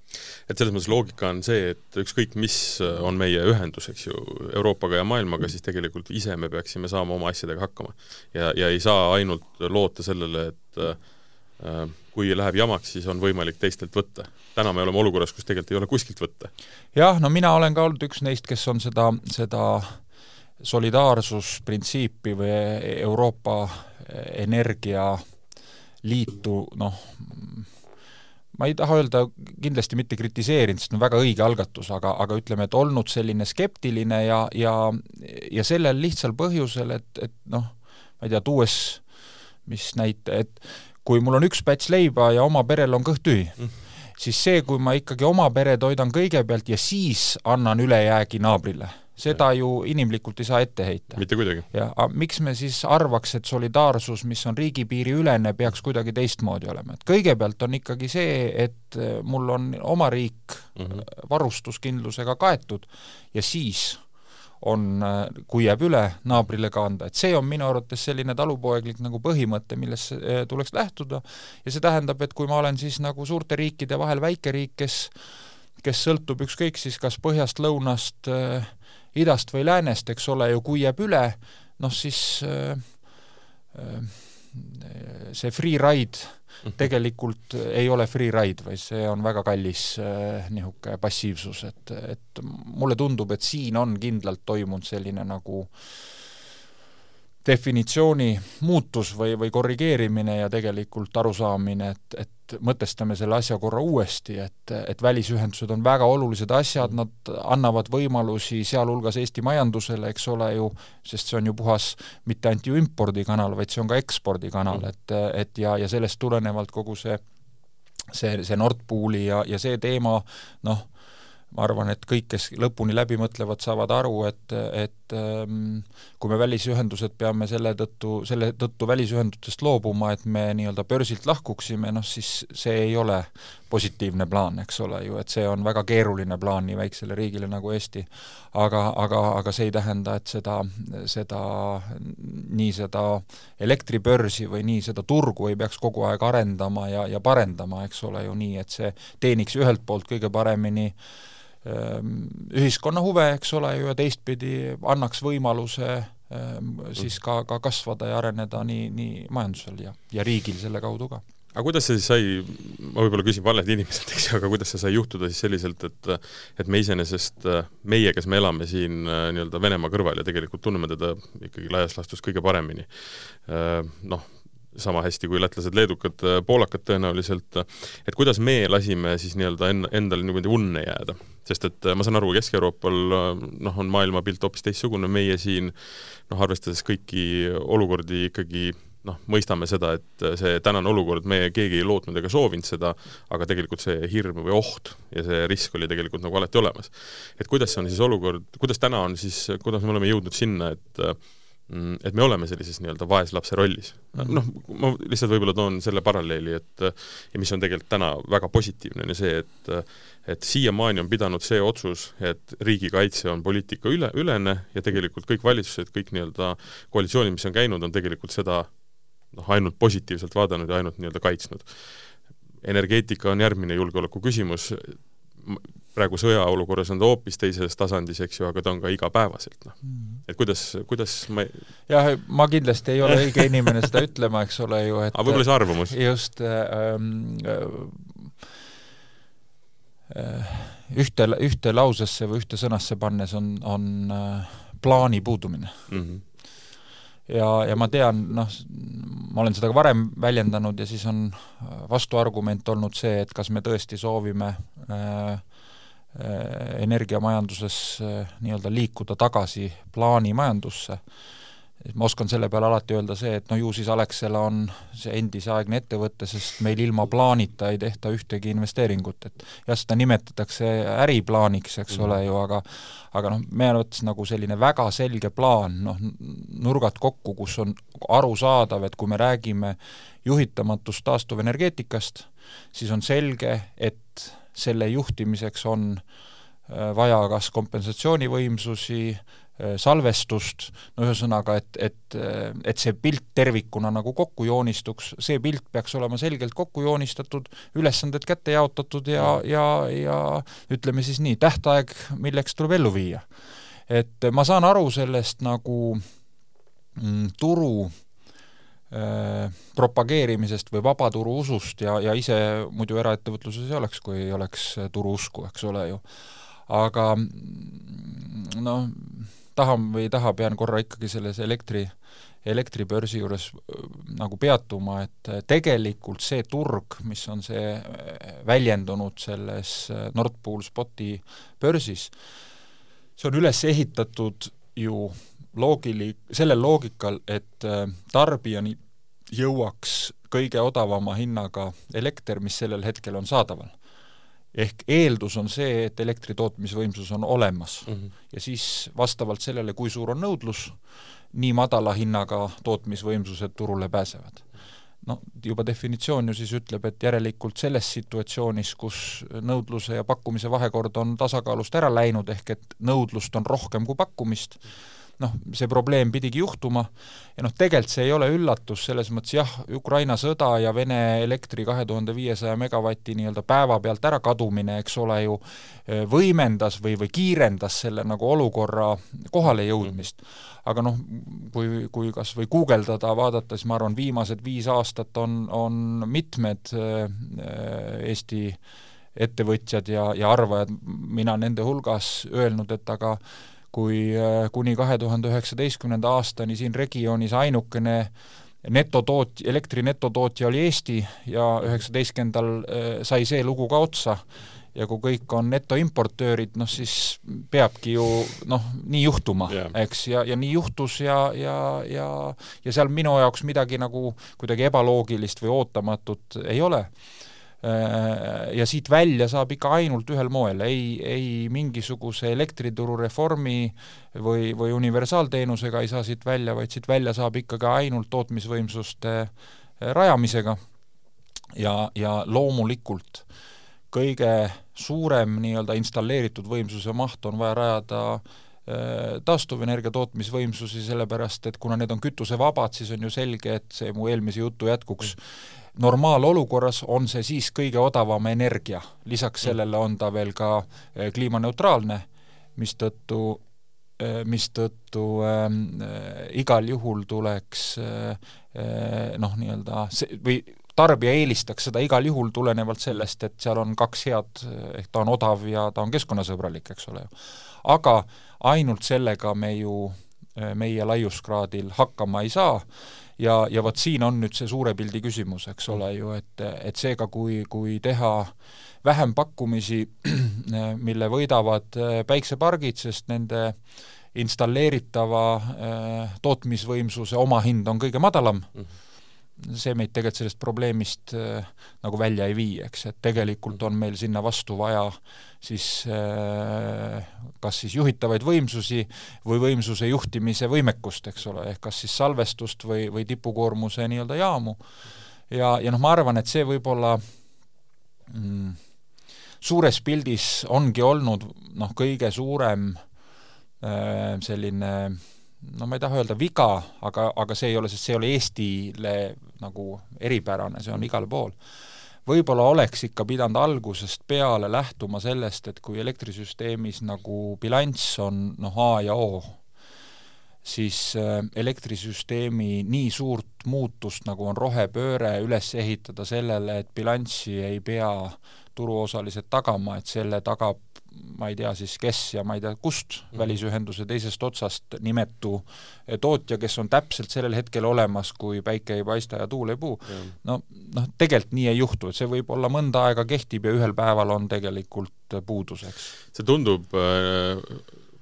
et selles mõttes loogika on see, et ükskõik, mis on meie ühendus, eks ju, Euroopaga ja maailmaga, siis tegelikult ise me peaksime saama oma asjadega hakkama. ja, ja ei saa ainult loota sellele, et äh, kui läheb jamaks, siis on võimalik teistelt võtta. täna me oleme olukorras, kus tegelikult ei ole kuskilt võtta. jah, no mina olen ka olnud üks neist, kes on seda, seda solidaarsusprintsiipi või Euroopa Energialiitu, noh, ma ei taha öelda, kindlasti mitte kritiseerinud, sest on väga õige algatus, aga, aga ütleme, et olnud selline skeptiline ja, ja ja sellel lihtsal põhjusel, et, et noh, ma ei tea, tuues mis näite, et kui mul on üks päts leiba ja oma perel on kõht tühi mm., siis see, kui ma ikkagi oma pere toidan kõigepealt ja siis annan ülejäägi naabrile seda ju inimlikult ei saa ette heita. mitte kuidagi. ja miks me siis arvaks, et solidaarsus, mis on riigipiiriülene, peaks kuidagi teistmoodi olema, et kõigepealt on ikkagi see, et äh, mul on oma riik mm -hmm. varustuskindlusega kaetud ja siis on, äh, kui jääb üle, naabrile ka anda, et see on minu arvates selline talupoeglik nagu põhimõte, millest tuleks lähtuda ja see tähendab, et kui ma olen siis nagu suurte riikide vahel väike riik, kes kes sõltub ükskõik siis kas põhjast, lõunast äh,, idast või läänest, eks ole ju, kui jääb üle, noh siis äh, äh, see free ride mhm. tegelikult ei ole free ride, vaid see on väga kallis äh, niisugune passiivsus, et, et mulle tundub, et siin on kindlalt toimunud selline nagu definitsiooni muutus või, või korrigeerimine ja tegelikult arusaamine, et, et mõtestame selle asja korra uuesti, et, et välisühendused on väga olulised asjad, nad annavad võimalusi sealhulgas Eesti majandusele, eks ole ju, sest see on ju puhas mitte ainult ju impordikanal, vaid see on ka ekspordikanal, mm. et, et ja, ja sellest tulenevalt kogu see see, see Nord Pooli ja, ja see teema noh, ma arvan, et kõik, kes lõpuni läbi mõtlevad, saavad aru, et, et ähm, kui me välisühendused peame selle tõttu, selle tõttu välisühendustest loobuma, et me nii-öelda börsilt lahkuksime, noh siis see ei ole positiivne plaan, eks ole ju, et see on väga keeruline plaan nii väiksele riigile nagu Eesti. aga, aga, aga see ei tähenda, et seda, seda, nii seda elektribörsi või nii seda turgu ei peaks kogu aeg arendama ja, ja parendama, eks ole ju, nii et see teeniks ühelt poolt kõige paremini äh, Ehm, ühiskonna huve, eks ole ju, ja teistpidi annaks võimaluse ehm, siis ka, ka kasvada ja areneda nii, nii majandusel ja, ja riigil selle kaudu ka. Aga kuidas see siis sai, ma võib-olla küsin valelt inimeselt, eks ju, aga kuidas see sai juhtuda siis selliselt, et et me iseenesest, meie, kes me elame siin nii-öelda Venemaa kõrval ja tegelikult tunneme teda ikkagi laias laastus kõige paremini, noh, sama hästi kui lätlased, leedukad, poolakad tõenäoliselt, et kuidas me lasime siis nii-öelda en-, endale niimoodi unne jääda? sest et ma saan aru, Kesk-Euroopal noh, on maailmapilt hoopis teistsugune, meie siin noh, arvestades kõiki olukordi ikkagi noh, mõistame seda, et see tänane olukord, meie keegi ei lootnud ega soovinud seda, aga tegelikult see hirm või oht ja see risk oli tegelikult nagu alati olemas. et kuidas on siis olukord, kuidas täna on siis, kuidas me oleme jõudnud sinna, et et me oleme sellises nii-öelda vaeslapse rollis mm. -hmm. noh, ma lihtsalt võib-olla toon selle paralleeli, et ja mis on tegelikult täna väga positiivne, on ju see, et et siiamaani on pidanud see otsus, et riigikaitse on poliitika üle, ülene ja tegelikult kõik valitsused, kõik nii-öelda koalitsioonid, mis on käinud, on tegelikult seda noh, ainult positiivselt vaadanud ja ainult nii-öelda kaitsnud. energeetika on järgmine julgeoleku küsimus, praegu sõjaolukorras on ta hoopis teises tasandis, eks ju, aga ta on ka igapäevaselt, noh. Mm. et kuidas, kuidas ma ei... jah, ma kindlasti ei ole õige inimene seda ütlema, eks ole ju, et aga võib-olla see arvamus? just ähm, äh, ühte, ühte lausesse või ühte sõnasse pannes on, on äh, plaani puudumine mm. -hmm ja, ja ma tean, noh, ma olen seda ka varem väljendanud ja siis on vastuargument olnud see, et kas me tõesti soovime äh, Äh, energiamajanduses äh, nii-öelda liikuda tagasi plaanimajandusse, ma oskan selle peale alati öelda see, et no ju siis Alexela on see endiseaegne ettevõte, sest meil ilma plaanita ei tehta ühtegi investeeringut, et jah, seda nimetatakse äriplaaniks, eks mm -hmm. ole ju, aga aga noh, meie arvates nagu selline väga selge plaan, noh, nurgad kokku, kus on arusaadav, et kui me räägime juhitamatust taastuvenergeetikast, siis on selge, et selle juhtimiseks on äh, vaja kas kompensatsioonivõimsusi, salvestust, no ühesõnaga, et, et, äh, et see pilt tervikuna nagu kokku joonistuks, see pilt peaks olema selgelt kokku joonistatud, ülesanded kätte jaotatud ja, ja, ja ütleme siis nii, tähtaeg, milleks tuleb ellu viia. et ma saan aru sellest nagu mm, turu äh, Äh, propageerimisest või vabaturu usust ja, ja ise muidu eraettevõtluses ei oleks, kui ei oleks turu usku, eks ole ju. aga noh, tahan või ei taha, pean korra ikkagi selles elektri, elektribörsi juures nagu peatuma, et tegelikult see turg, mis on see väljendunud selles Nord Pool Spoti börsis, see on üles ehitatud ju loogili-, sellel loogikal, et tarbijani jõuaks kõige odavama hinnaga elekter, mis sellel hetkel on saadaval. Ehk eeldus on see, et elektri tootmisvõimsus on olemas mm. -hmm. ja siis vastavalt sellele, kui suur on nõudlus, nii madala hinnaga tootmisvõimsused turule pääsevad. no juba definitsioon ju siis ütleb, et järelikult selles situatsioonis, kus nõudluse ja pakkumise vahekord on tasakaalust ära läinud, ehk et nõudlust on rohkem kui pakkumist mm, -hmm noh, see probleem pidigi juhtuma ja noh, tegelikult see ei ole üllatus, selles mõttes jah, Ukraina sõda ja Vene elektri kahe tuhande viiesaja megavati nii-öelda päevapealt ärakadumine, eks ole ju, võimendas või, või kiirendas selle nagu olukorra kohalejõudmist. aga noh, kui, kui kas või guugeldada, vaadata, siis ma arvan, viimased viis aastat on, on mitmed Eesti ettevõtjad ja, ja arvajad, mina nende hulgas, öelnud, et aga kui äh, kuni kahe tuhande üheksateistkümnenda aastani siin regioonis ainukene netotoot-, elektri netotootja oli Eesti ja üheksateistkümnendal äh, sai see lugu ka otsa. Ja kui kõik on netoimportöörid, noh siis peabki ju noh, nii juhtuma yeah., eks, ja, ja nii juhtus ja, ja, ja ja seal minu jaoks midagi nagu kuidagi ebaloogilist või ootamatut ei ole ja siit välja saab ikka ainult ühel moel, ei, ei mingisuguse elektrituru reformi või, või universaalteenusega ei saa siit välja, vaid siit välja saab ikkagi ainult tootmisvõimsuste äh, rajamisega. Ja, ja loomulikult kõige suurem nii-öelda installeeritud võimsuse maht on vaja rajada äh, taastuvenergia tootmisvõimsusi, sellepärast et kuna need on kütusevabad, siis on ju selge, et see mu eelmise jutu jätkuks. mm normaalolukorras on see siis kõige odavam energia, lisaks mm. sellele on ta veel ka eh, kliimaneutraalne, mistõttu eh, mistõttu äh, igal juhul tuleks äh, noh, nii-öelda see, või tarbija eelistaks seda igal juhul tulenevalt sellest, et seal on kaks head, ehk ta on odav ja ta on keskkonnasõbralik, eks ole ju. aga ainult sellega me ju meie laiuskraadil hakkama ei saa ja, ja vot siin on nüüd see suure pildi küsimus, eks ole ju, et, et seega, kui, kui teha vähempakkumisi, <clears throat> mille võidavad äh, päiksepargid, sest nende installeeritava äh, tootmisvõimsuse omahind on kõige madalam mm, -hmm see meid tegelikult sellest probleemist äh, nagu välja ei vii, eks, et tegelikult on meil sinna vastu vaja siis äh, kas siis juhitavaid võimsusi või võimsuse juhtimise võimekust, eks ole, ehk kas siis salvestust või, või tipukoormuse nii-öelda jaamu. ja, ja noh, ma arvan, et see võib-olla mm, suures pildis ongi olnud noh, kõige suurem äh, selline no ma ei taha öelda viga, aga, aga see ei ole, sest see ei ole Eestile nagu eripärane, see on igal pool. võib-olla oleks ikka pidanud algusest peale lähtuma sellest, et kui elektrisüsteemis nagu bilanss on noh, A ja O, siis äh, elektrisüsteemi nii suurt muutust, nagu on rohepööre, üles ehitada sellele, et bilanssi ei pea turuosalised tagama, et selle tagab ma ei tea siis kes ja ma ei tea kust mm. välisühenduse teisest otsast nimetu tootja, kes on täpselt sellel hetkel olemas, kui päike ei paista ja tuul ei puu mm.. no noh, tegelikult nii ei juhtu, et see võib olla mõnda aega kehtib ja ühel päeval on tegelikult puuduseks. see tundub äh,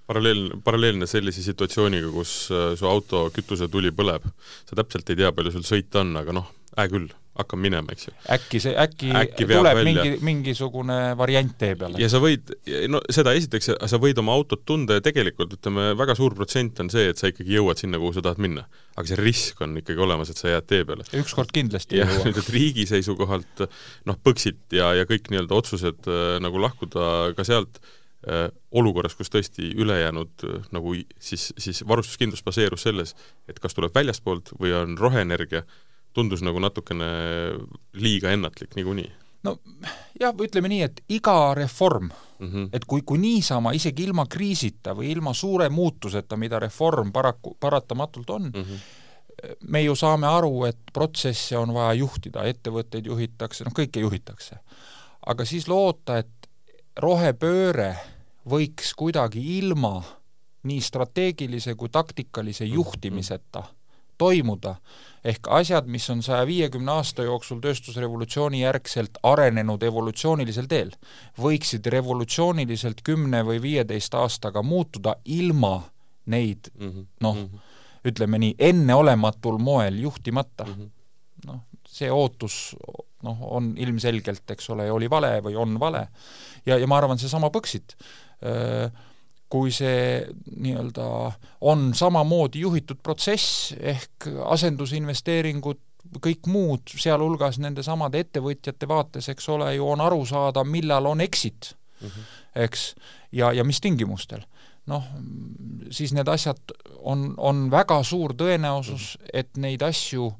paralleel, paralleelne sellise situatsiooniga, kus äh, su auto kütusetuli põleb. sa täpselt ei tea, palju sul sõita on, aga noh, hää küll hakkab minema, eks ju. äkki see, äkki, äkki tuleb välja. mingi, mingisugune variant tee peale? ja sa võid, no seda esiteks, sa võid oma autot tunda ja tegelikult ütleme, väga suur protsent on see, et sa ikkagi jõuad sinna, kuhu sa tahad minna. aga see risk on ikkagi olemas, et sa jääd tee peale. ükskord kindlasti ja <laughs> nüüd, et riigi seisukohalt noh, Põxit ja, ja kõik nii-öelda otsused äh, nagu lahkuda ka sealt äh, olukorras, kus tõesti ülejäänud äh, nagu siis, siis varustuskindlus baseerus selles, et kas tuleb väljastpoolt või on roheenergia, tundus nagu natukene liiga ennatlik niikuinii. no jah, ütleme nii, et iga reform mm, -hmm. et kui, kui niisama, isegi ilma kriisita või ilma suure muutuseta, mida reform paraku, paratamatult on mm, -hmm me ju saame aru, et protsesse on vaja juhtida, ettevõtteid juhitakse, noh, kõike juhitakse. aga siis loota, et rohepööre võiks kuidagi ilma nii strateegilise kui taktikalise juhtimiseta toimuda, ehk asjad, mis on saja viiekümne aasta jooksul tööstusrevolutsiooni järgselt arenenud evolutsioonilisel teel, võiksid revolutsiooniliselt kümne või viieteist aastaga muutuda ilma neid mhm. noh mm -hmm., ütleme nii, enneolematul moel juhtimata mm. -hmm. noh, see ootus noh, on ilmselgelt, eks ole, oli vale või on vale. ja, ja ma arvan, seesama Põxit äh, kui see nii-öelda on samamoodi juhitud protsess, ehk asendusinvesteeringud, kõik muud, sealhulgas nendesamade ettevõtjate vaates, eks ole ju, on aru saada, millal on exit mm, -hmm. eks, ja, ja mis tingimustel. noh, siis need asjad on, on väga suur tõenäosus, mhm. et neid asju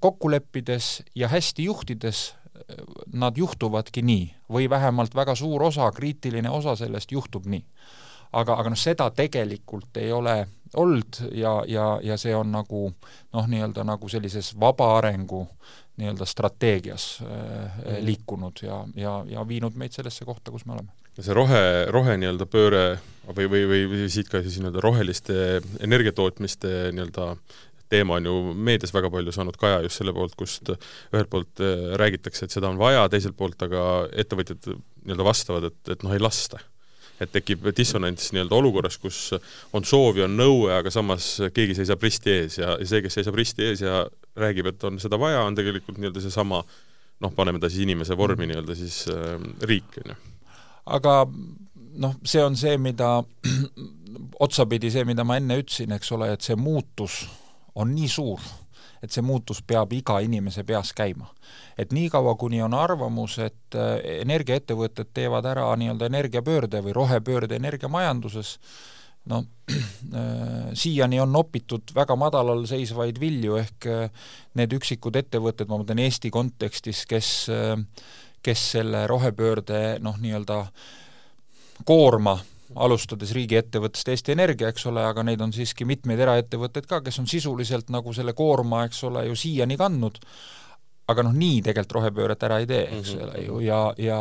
kokku leppides ja hästi juhtides nad juhtuvadki nii või vähemalt väga suur osa, kriitiline osa sellest juhtub nii aga, aga noh, seda tegelikult ei ole olnud ja, ja, ja see on nagu noh, nii-öelda nagu sellises vaba arengu nii-öelda strateegias äh, liikunud ja, ja, ja viinud meid sellesse kohta, kus me oleme. see rohe, rohe nii-öelda pööre või, või, või, või siit ka siis nii-öelda roheliste energiatootmiste nii-öelda teema on ju meedias väga palju saanud kaja just selle poolt, kust ühelt poolt äh, räägitakse, et seda on vaja, teiselt poolt aga ettevõtjad nii-öelda vastavad, et, et noh, ei lasta et tekib dissonants nii-öelda olukorras, kus on soov ja on nõue, aga samas keegi seisab risti ees ja, ja see, kes seisab risti ees ja räägib, et on seda vaja, on tegelikult nii-öelda seesama noh, paneme ta siis inimese vormi nii-öelda siis äh, riik, on ju. aga noh, see on see, mida <clears throat> otsapidi see, mida ma enne ütlesin, eks ole, et see muutus on nii suur et see muutus peab iga inimese peas käima. et niikaua, kuni on arvamus, et äh, energiaettevõtted teevad ära nii-öelda energiapöörde või rohepöörde energiamajanduses, no <clears throat> äh, siiani on nopitud väga madalal seisvaid vilju, ehk äh, need üksikud ettevõtted, ma mõtlen Eesti kontekstis, kes kes selle rohepöörde noh, nii-öelda koorma alustades riigiettevõttest Eesti Energia, eks ole, aga neid on siiski mitmeid eraettevõtteid ka, kes on sisuliselt nagu selle koorma, eks ole, ju siiani kandnud, aga noh, nii tegelikult rohepööret ära ei tee, eks mm -hmm. ole ju, ja, ja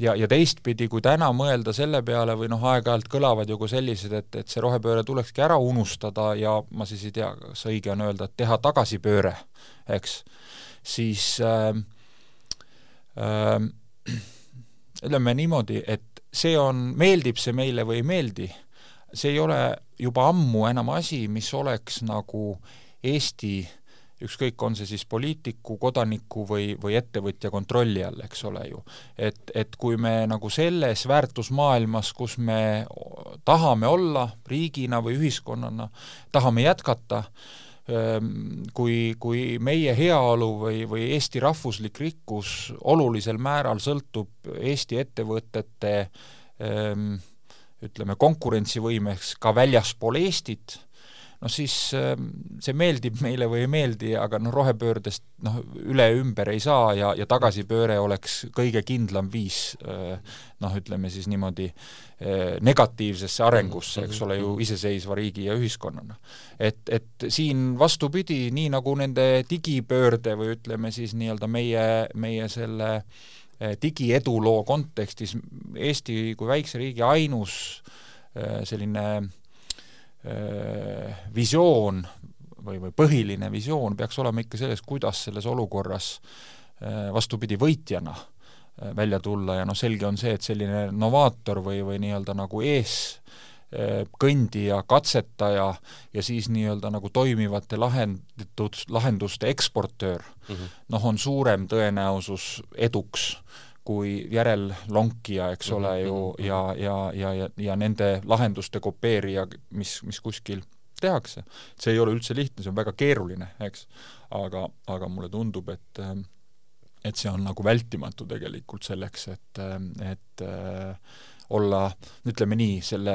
ja, ja teistpidi, kui täna mõelda selle peale või noh, aeg-ajalt kõlavad ju ka sellised, et, et see rohepööre tulekski ära unustada ja ma siis ei tea, kas õige on öelda, et teha tagasipööre, eks, siis äh, äh, <clears throat> ütleme niimoodi, et see on, meeldib see meile või ei meeldi, see ei ole juba ammu enam asi, mis oleks nagu Eesti ükskõik, on see siis poliitiku, kodaniku või, või ettevõtja kontrolli all, eks ole ju. et, et kui me nagu selles väärtusmaailmas, kus me tahame olla riigina või ühiskonnana, tahame jätkata, Ehm, kui, kui meie heaolu või, või Eesti rahvuslik rikkus olulisel määral sõltub Eesti ettevõtete ehm, ütleme, konkurentsivõimeks ka väljaspool Eestit, noh siis ähm, see meeldib meile või ei meeldi, aga noh, rohepöördest noh, üle ümber ei saa ja, ja tagasipööre oleks kõige kindlam viis äh, noh, ütleme siis niimoodi äh, negatiivsesse arengusse, eks ole ju, iseseisva riigi ja ühiskonnana. et, et siin vastupidi, nii nagu nende digipöörde või ütleme siis nii-öelda meie, meie selle äh, digieduloo kontekstis Eesti kui väikse riigi ainus selline visioon või, või põhiline visioon peaks olema ikka selles, kuidas selles olukorras äh, vastupidi, võitjana äh, välja tulla ja noh, selge on see, et selline novaator või, või nii-öelda nagu ees kõndija, katsetaja ja siis nii-öelda nagu toimivate lahendatud, lahenduste eksportöör mm -hmm. noh, on suurem tõenäosus eduks kui järellonkija, eks ole ju, mhm, ja, ja, ja, ja, ja nende lahenduste kopeerija, mis, mis kuskil tehakse. see ei ole üldse lihtne, see on väga keeruline, eks. aga, aga mulle tundub, et et see on nagu vältimatu tegelikult selleks, et, et olla, ütleme nii, selle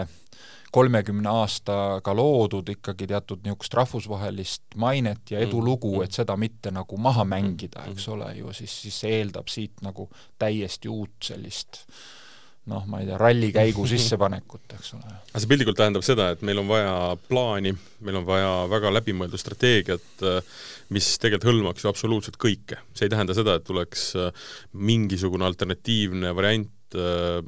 kolmekümne aastaga loodud ikkagi teatud niisugust rahvusvahelist mainet ja edulugu, mm, mm. et seda mitte nagu maha mängida, eks ole ju, siis, siis see eeldab siit nagu täiesti uut sellist noh, ma ei tea, rallikäigu <laughs> sissepanekut, eks ole. aga see piltlikult tähendab seda, et meil on vaja plaani, meil on vaja väga läbimõeldud strateegiat, mis tegelikult hõlmaks ju absoluutselt kõike. see ei tähenda seda, et tuleks mingisugune alternatiivne variant äh,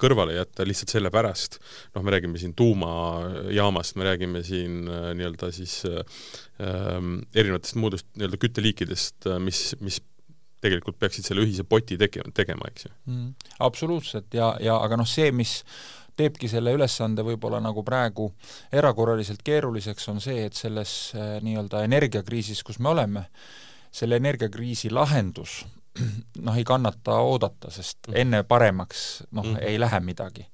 kõrvale jätta lihtsalt sellepärast, noh, me räägime siin tuumajaamast, me räägime siin äh, nii-öelda siis ähm, erinevatest muudest nii-öelda kütteliikidest, mis, mis tegelikult peaksid selle ühise poti tegema, tegema, eks ju. Mm,. absoluutselt. Ja, ja aga noh, see, mis teebki selle ülesande võib-olla nagu praegu erakorraliselt keeruliseks, on see, et selles äh, nii-öelda energiakriisis, kus me oleme, selle energiakriisi lahendus <clears throat> noh, ei kannata oodata, sest mhm. enne paremaks noh mm, -hmm. ei lähe midagi.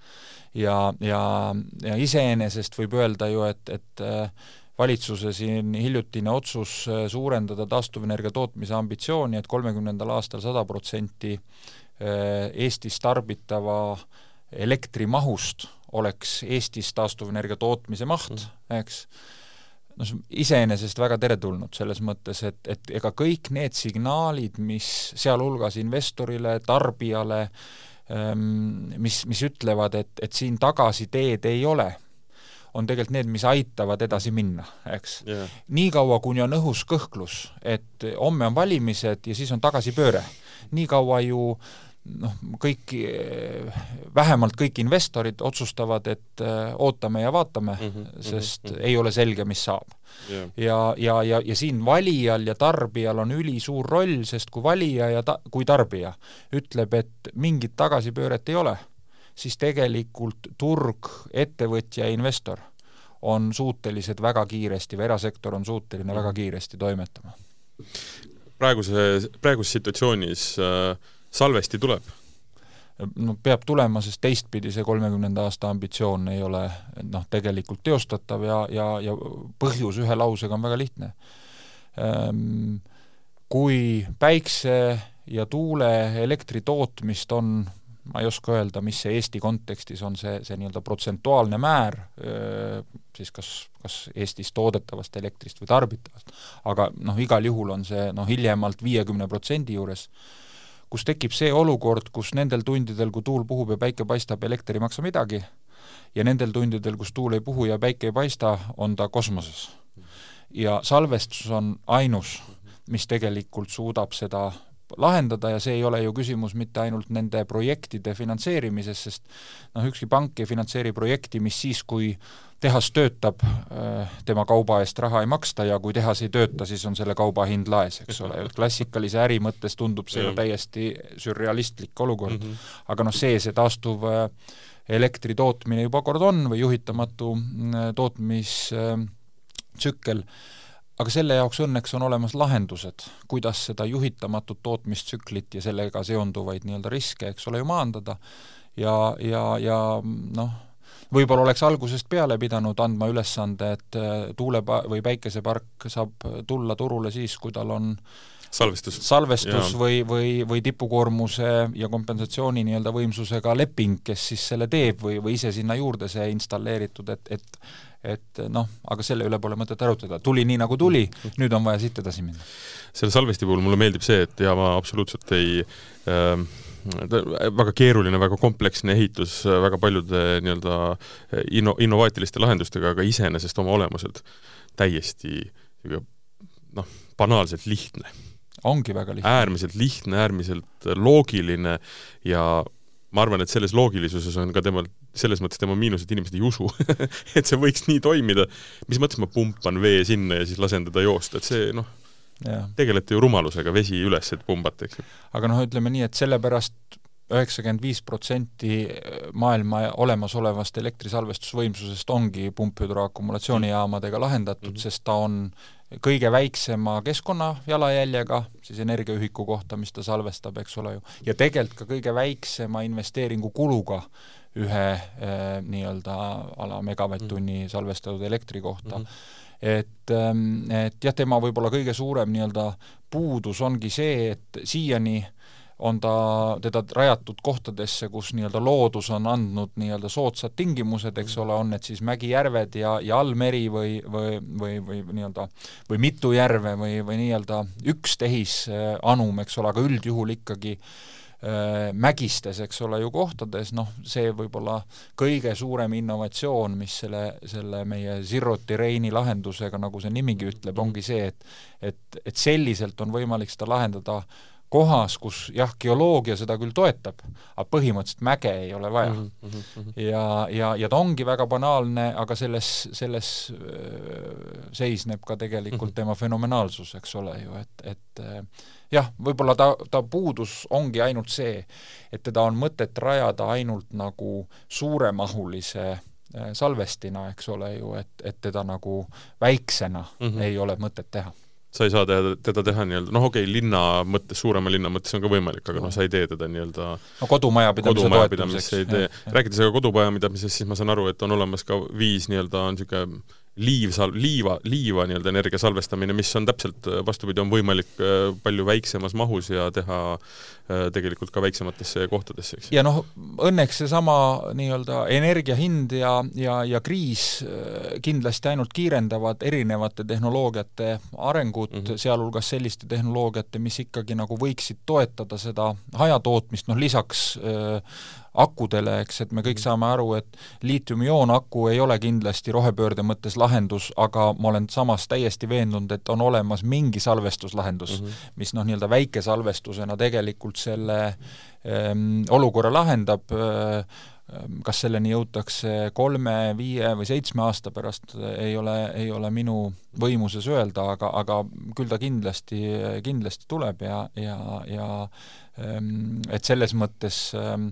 ja, ja, ja iseenesest võib öelda ju, et, et äh, valitsuse siin hiljutine otsus äh, suurendada taastuvenergia tootmise ambitsiooni, et kolmekümnendal aastal sada protsenti Eestis tarbitava äh, elektrimahust oleks Eestis taastuvenergia tootmise maht mm., eks, no see on iseenesest väga teretulnud selles mõttes, et, et ega kõik need signaalid, mis sealhulgas investorile, tarbijale, ähm, mis, mis ütlevad, et, et siin tagasiteed ei ole, on tegelikult need, mis aitavad edasi minna, eks. Yeah.. niikaua, kuni on õhus kõhklus, et homme on valimised ja siis on tagasipööre, niikaua ju äh, noh, kõik, vähemalt kõik investorid otsustavad, et äh, ootame ja vaatame mm, -hmm, sest mm -hmm. ei ole selge, mis saab yeah.. ja, ja, ja, ja siin valijal ja tarbijal on ülisuur roll, sest kui valija ja ta-, kui tarbija ütleb, et mingit tagasipööret ei ole, siis tegelikult turg, ettevõtja ja investor on suutelised väga kiiresti või erasektor on suuteline mm -hmm. väga mhm. kiiresti toimetama. praeguse, praeguses situatsioonis äh, salvesti tuleb? no peab tulema, sest teistpidi see kolmekümnenda aasta ambitsioon ei ole noh, tegelikult teostatav ja, ja, ja põhjus ühe lausega on väga lihtne. Ehm, kui päikse ja tuule elektri tootmist on ma ei oska öelda, mis see Eesti kontekstis on see, see nii-öelda protsentuaalne määr, siis kas, kas Eestis toodetavast elektrist või tarbitavast, aga noh, igal juhul on see noh, hiljemalt viiekümne protsendi juures, kus tekib see olukord, kus nendel tundidel, kui tuul puhub ja päike paistab, elekter ei maksa midagi, ja nendel tundidel, kus tuul ei puhu ja päike ei paista, on ta kosmoses. ja salvestus on ainus, mis tegelikult suudab seda lahendada ja see ei ole ju küsimus mitte ainult nende projektide finantseerimises, sest noh, ükski pank ei finantseeri projekti, mis siis, kui tehas töötab, äh, tema kauba eest raha ei maksta ja kui tehas ei tööta, siis on selle kauba hind laes, eks ole, <laughs> klassikalise äri mõttes tundub see ju täiesti sürrealistlik olukord mm. -hmm. aga noh, see, see taastuv äh, elektri tootmine juba kord on või juhitamatu äh, tootmistsükkel äh,, aga selle jaoks õnneks on olemas lahendused, kuidas seda juhitamatut tootmistsüklit ja sellega seonduvaid nii-öelda riske, eks ole ju, maandada ja, ja, ja noh, võib-olla oleks algusest peale pidanud andma ülesande, et äh, tuulepa- või päikesepark saab tulla turule siis, kui tal on salvestus, salvestus ja. või, või, või tipukoormuse ja kompensatsiooni nii-öelda võimsusega leping, kes siis selle teeb või, või ise sinna juurde see installeeritud, et, et et noh, aga selle üle pole mõtet arutada, tuli nii, nagu tuli, nüüd on vaja siit edasi minna. selle salvesti puhul mulle meeldib see, et ja ma absoluutselt ei äh, väga keeruline, väga kompleksne ehitus väga paljude nii-öelda inno-, innovaatiliste lahendustega, aga iseenesest oma olemuselt täiesti noh, banaalselt lihtne. ongi väga lihtne. äärmiselt lihtne, äärmiselt loogiline ja ma arvan, et selles loogilisuses on ka temal selles mõttes tema miinus, et inimesed ei usu <laughs> et see võiks nii toimida. mis mõttes ma pumpan vee sinna ja siis lasen teda joosta, et see noh, tegelete ju rumalusega, vesi üles, et pumbate, eks ju. aga noh, ütleme nii, et sellepärast üheksakümmend viis protsenti maailma olemasolevast elektrisalvestusvõimsusest ongi pumphüdroakumulatsioonijaamadega lahendatud mm, -hmm. sest ta on kõige väiksema keskkonnajalajäljega, siis energiaühiku kohta, mis ta salvestab, eks ole ju, ja tegelikult ka kõige väiksema investeeringukuluga ühe eh, nii-öelda ala megavatt-tunni mhm. salvestatud elektri kohta mm. -hmm et, ehm, et jah, tema võib-olla kõige suurem nii-öelda puudus ongi see, et siiani äh, on ta, teda rajatud kohtadesse, kus nii-öelda loodus on andnud nii-öelda soodsad tingimused, eks ole, on need siis mägijärved ja, ja allmeri või, või, või, või nii-öelda või mitu järve või, või nii-öelda üks tehisanum, eks ole, aga üldjuhul ikkagi äh, mägistes, eks ole ju, kohtades, noh, see võib-olla kõige suurem innovatsioon, mis selle, selle meie Zero Terraini lahendusega, nagu see nimigi ütleb, ongi see, et et, et selliselt on võimalik seda lahendada kohas, kus jah, geoloogia seda küll toetab, aga põhimõtteliselt mäge ei ole vaja mm. -hmm. ja, ja, ja ta ongi väga banaalne, aga selles, selles seisneb ka tegelikult mm -hmm. tema fenomenaalsus, eks ole ju, et, et jah, võib-olla ta, ta puudus ongi ainult see, et teda on mõtet rajada ainult nagu suuremahulise salvestina, eks ole ju, et, et teda nagu väiksena mm -hmm. ei ole mõtet teha sa ei saa teda, teda teha nii-öelda, noh okei okay,, linna mõttes, suurema linna mõttes on ka võimalik, aga noh, sa ei tee teda nii-öelda no kodumajapidamise kodumajapidamiseks ei tee. rääkides aga kodumajapidamisest, siis ma saan aru, et on olemas ka viis nii-öelda, on niisugune liivsal-, liiva, liiva nii-öelda energia salvestamine, mis on täpselt vastupidi, on võimalik äh, palju väiksemas mahus ja teha äh, tegelikult ka väiksematesse kohtadesse, eks. ja noh, õnneks seesama nii-öelda energia hind ja, ja, ja kriis äh, kindlasti ainult kiirendavad erinevate tehnoloogiate arengut mm, -hmm. sealhulgas selliste tehnoloogiate, mis ikkagi nagu võiksid toetada seda hajatootmist, noh lisaks äh, akudele, eks, et me kõik mm. saame aru, et liitiumioon-aku ei ole kindlasti rohepöörde mõttes lahendus, aga ma olen samas täiesti veendunud, et on olemas mingi salvestuslahendus mm, -hmm. mis noh, nii-öelda väikesalvestusena tegelikult selle ähm, olukorra lahendab äh,, kas selleni jõutakse kolme, viie või seitsme aasta pärast, ei ole, ei ole minu võimuses öelda, aga, aga küll ta kindlasti, kindlasti tuleb ja, ja, ja et selles mõttes ähm,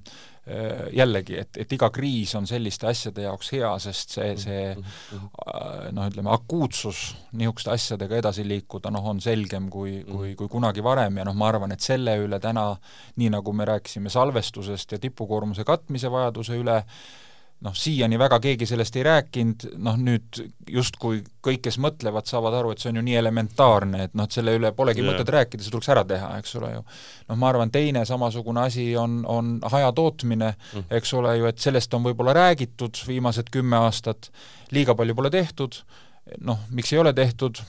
Äh, jällegi, et, et iga kriis on selliste asjade jaoks hea, sest see, see äh, noh, ütleme, akuutsus niisuguste asjadega edasi liikuda, noh, on selgem kui, kui, kui kunagi varem ja noh, ma arvan, et selle üle täna, nii nagu me rääkisime salvestusest ja tipukoormuse katmise vajaduse üle, noh, siiani väga keegi sellest ei rääkinud, noh nüüd justkui kõik, kes mõtlevad, saavad aru, et see on ju nii elementaarne, et noh, et selle üle polegi yeah. mõtet rääkida, see tuleks ära teha, eks ole ju. noh, ma arvan, teine samasugune asi on, on hajatootmine mm., eks ole ju, et sellest on võib-olla räägitud viimased kümme aastat, liiga palju pole tehtud, noh, miks ei ole tehtud,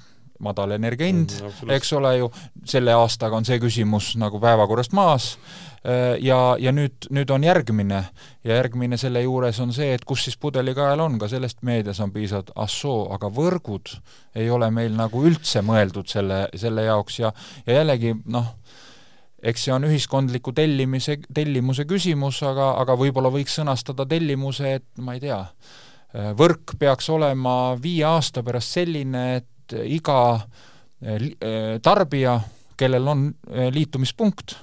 madal energia hind mm,, eks ole ju, selle aastaga on see küsimus nagu päevakorrast maas, Äh, ja, ja nüüd, nüüd on järgmine. Ja järgmine selle juures on see, et kus siis pudelikael on, ka sellest meedias on piisavalt, ah soo, aga võrgud ei ole meil nagu üldse mõeldud selle, selle jaoks. Ja, ja jällegi noh, eks see on ühiskondliku tellimise, tellimuse küsimus, aga, aga võib-olla võiks sõnastada tellimuse, et ma ei tea, äh, võrk peaks olema viie aasta pärast selline, et iga äh, tarbija, kellel on liitumispunkt,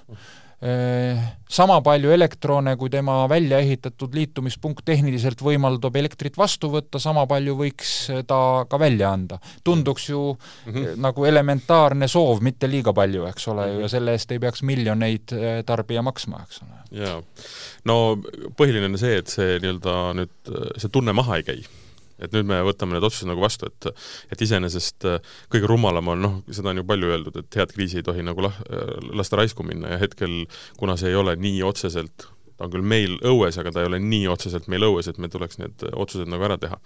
sama palju elektrone, kui tema välja ehitatud liitumispunkt tehniliselt võimaldab elektrit vastu võtta, sama palju võiks ta ka välja anda. tunduks ju mm -hmm. nagu elementaarne soov, mitte liiga palju, eks ole ju mm, -hmm. ja selle eest ei peaks miljoneid tarbija maksma, eks ole. jaa. no põhiline on see, et see nii-öelda nüüd, see tunne maha ei käi et nüüd me võtame need otsused nagu vastu, et et iseenesest äh, kõige rumalam on, noh, seda on ju palju öeldud, et head kriisi ei tohi nagu lah-, äh, lasta raisku minna ja hetkel, kuna see ei ole nii otseselt ta on küll meil õues, aga ta ei ole nii otseselt meil õues, et meil tuleks need otsused nagu ära teha.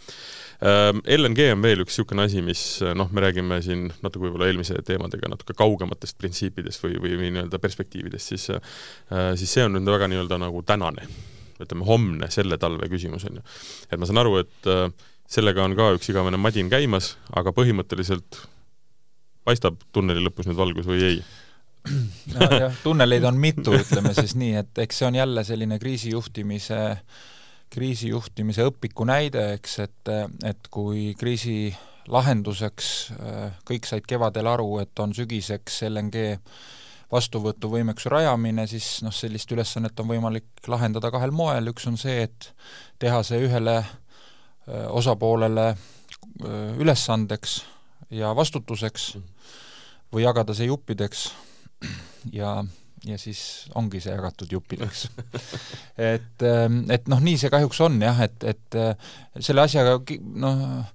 Ähm, LNG on veel üks niisugune asi, mis noh, me räägime siin natuke võib-olla eelmise teemadega natuke kaugematest printsiipidest või, või, või nii-öelda perspektiividest, siis äh, siis see on nüüd väga nii-öelda nagu tänane, ütleme homne, selle talve küsimus, on ju. et ma saan aru, et sellega on ka üks igavene madin käimas, aga põhimõtteliselt paistab tunneli lõpus nüüd valgus või ei? nojah, tunneleid on mitu, ütleme siis nii, et eks see on jälle selline kriisijuhtimise kriisijuhtimise õpiku näide, eks, et, et kui kriisi lahenduseks kõik said kevadel aru, et on sügiseks LNG vastuvõtuvõimekuse rajamine, siis noh, sellist ülesannet on võimalik lahendada kahel moel, üks on see, et teha see ühele Äh, osapoolele äh, ülesandeks ja vastutuseks või jagada see juppideks. Ja, ja siis ongi see jagatud juppideks. <laughs> Et, ähm, et noh, nii see kahjuks on jah, et, et äh, selle asjaga noh,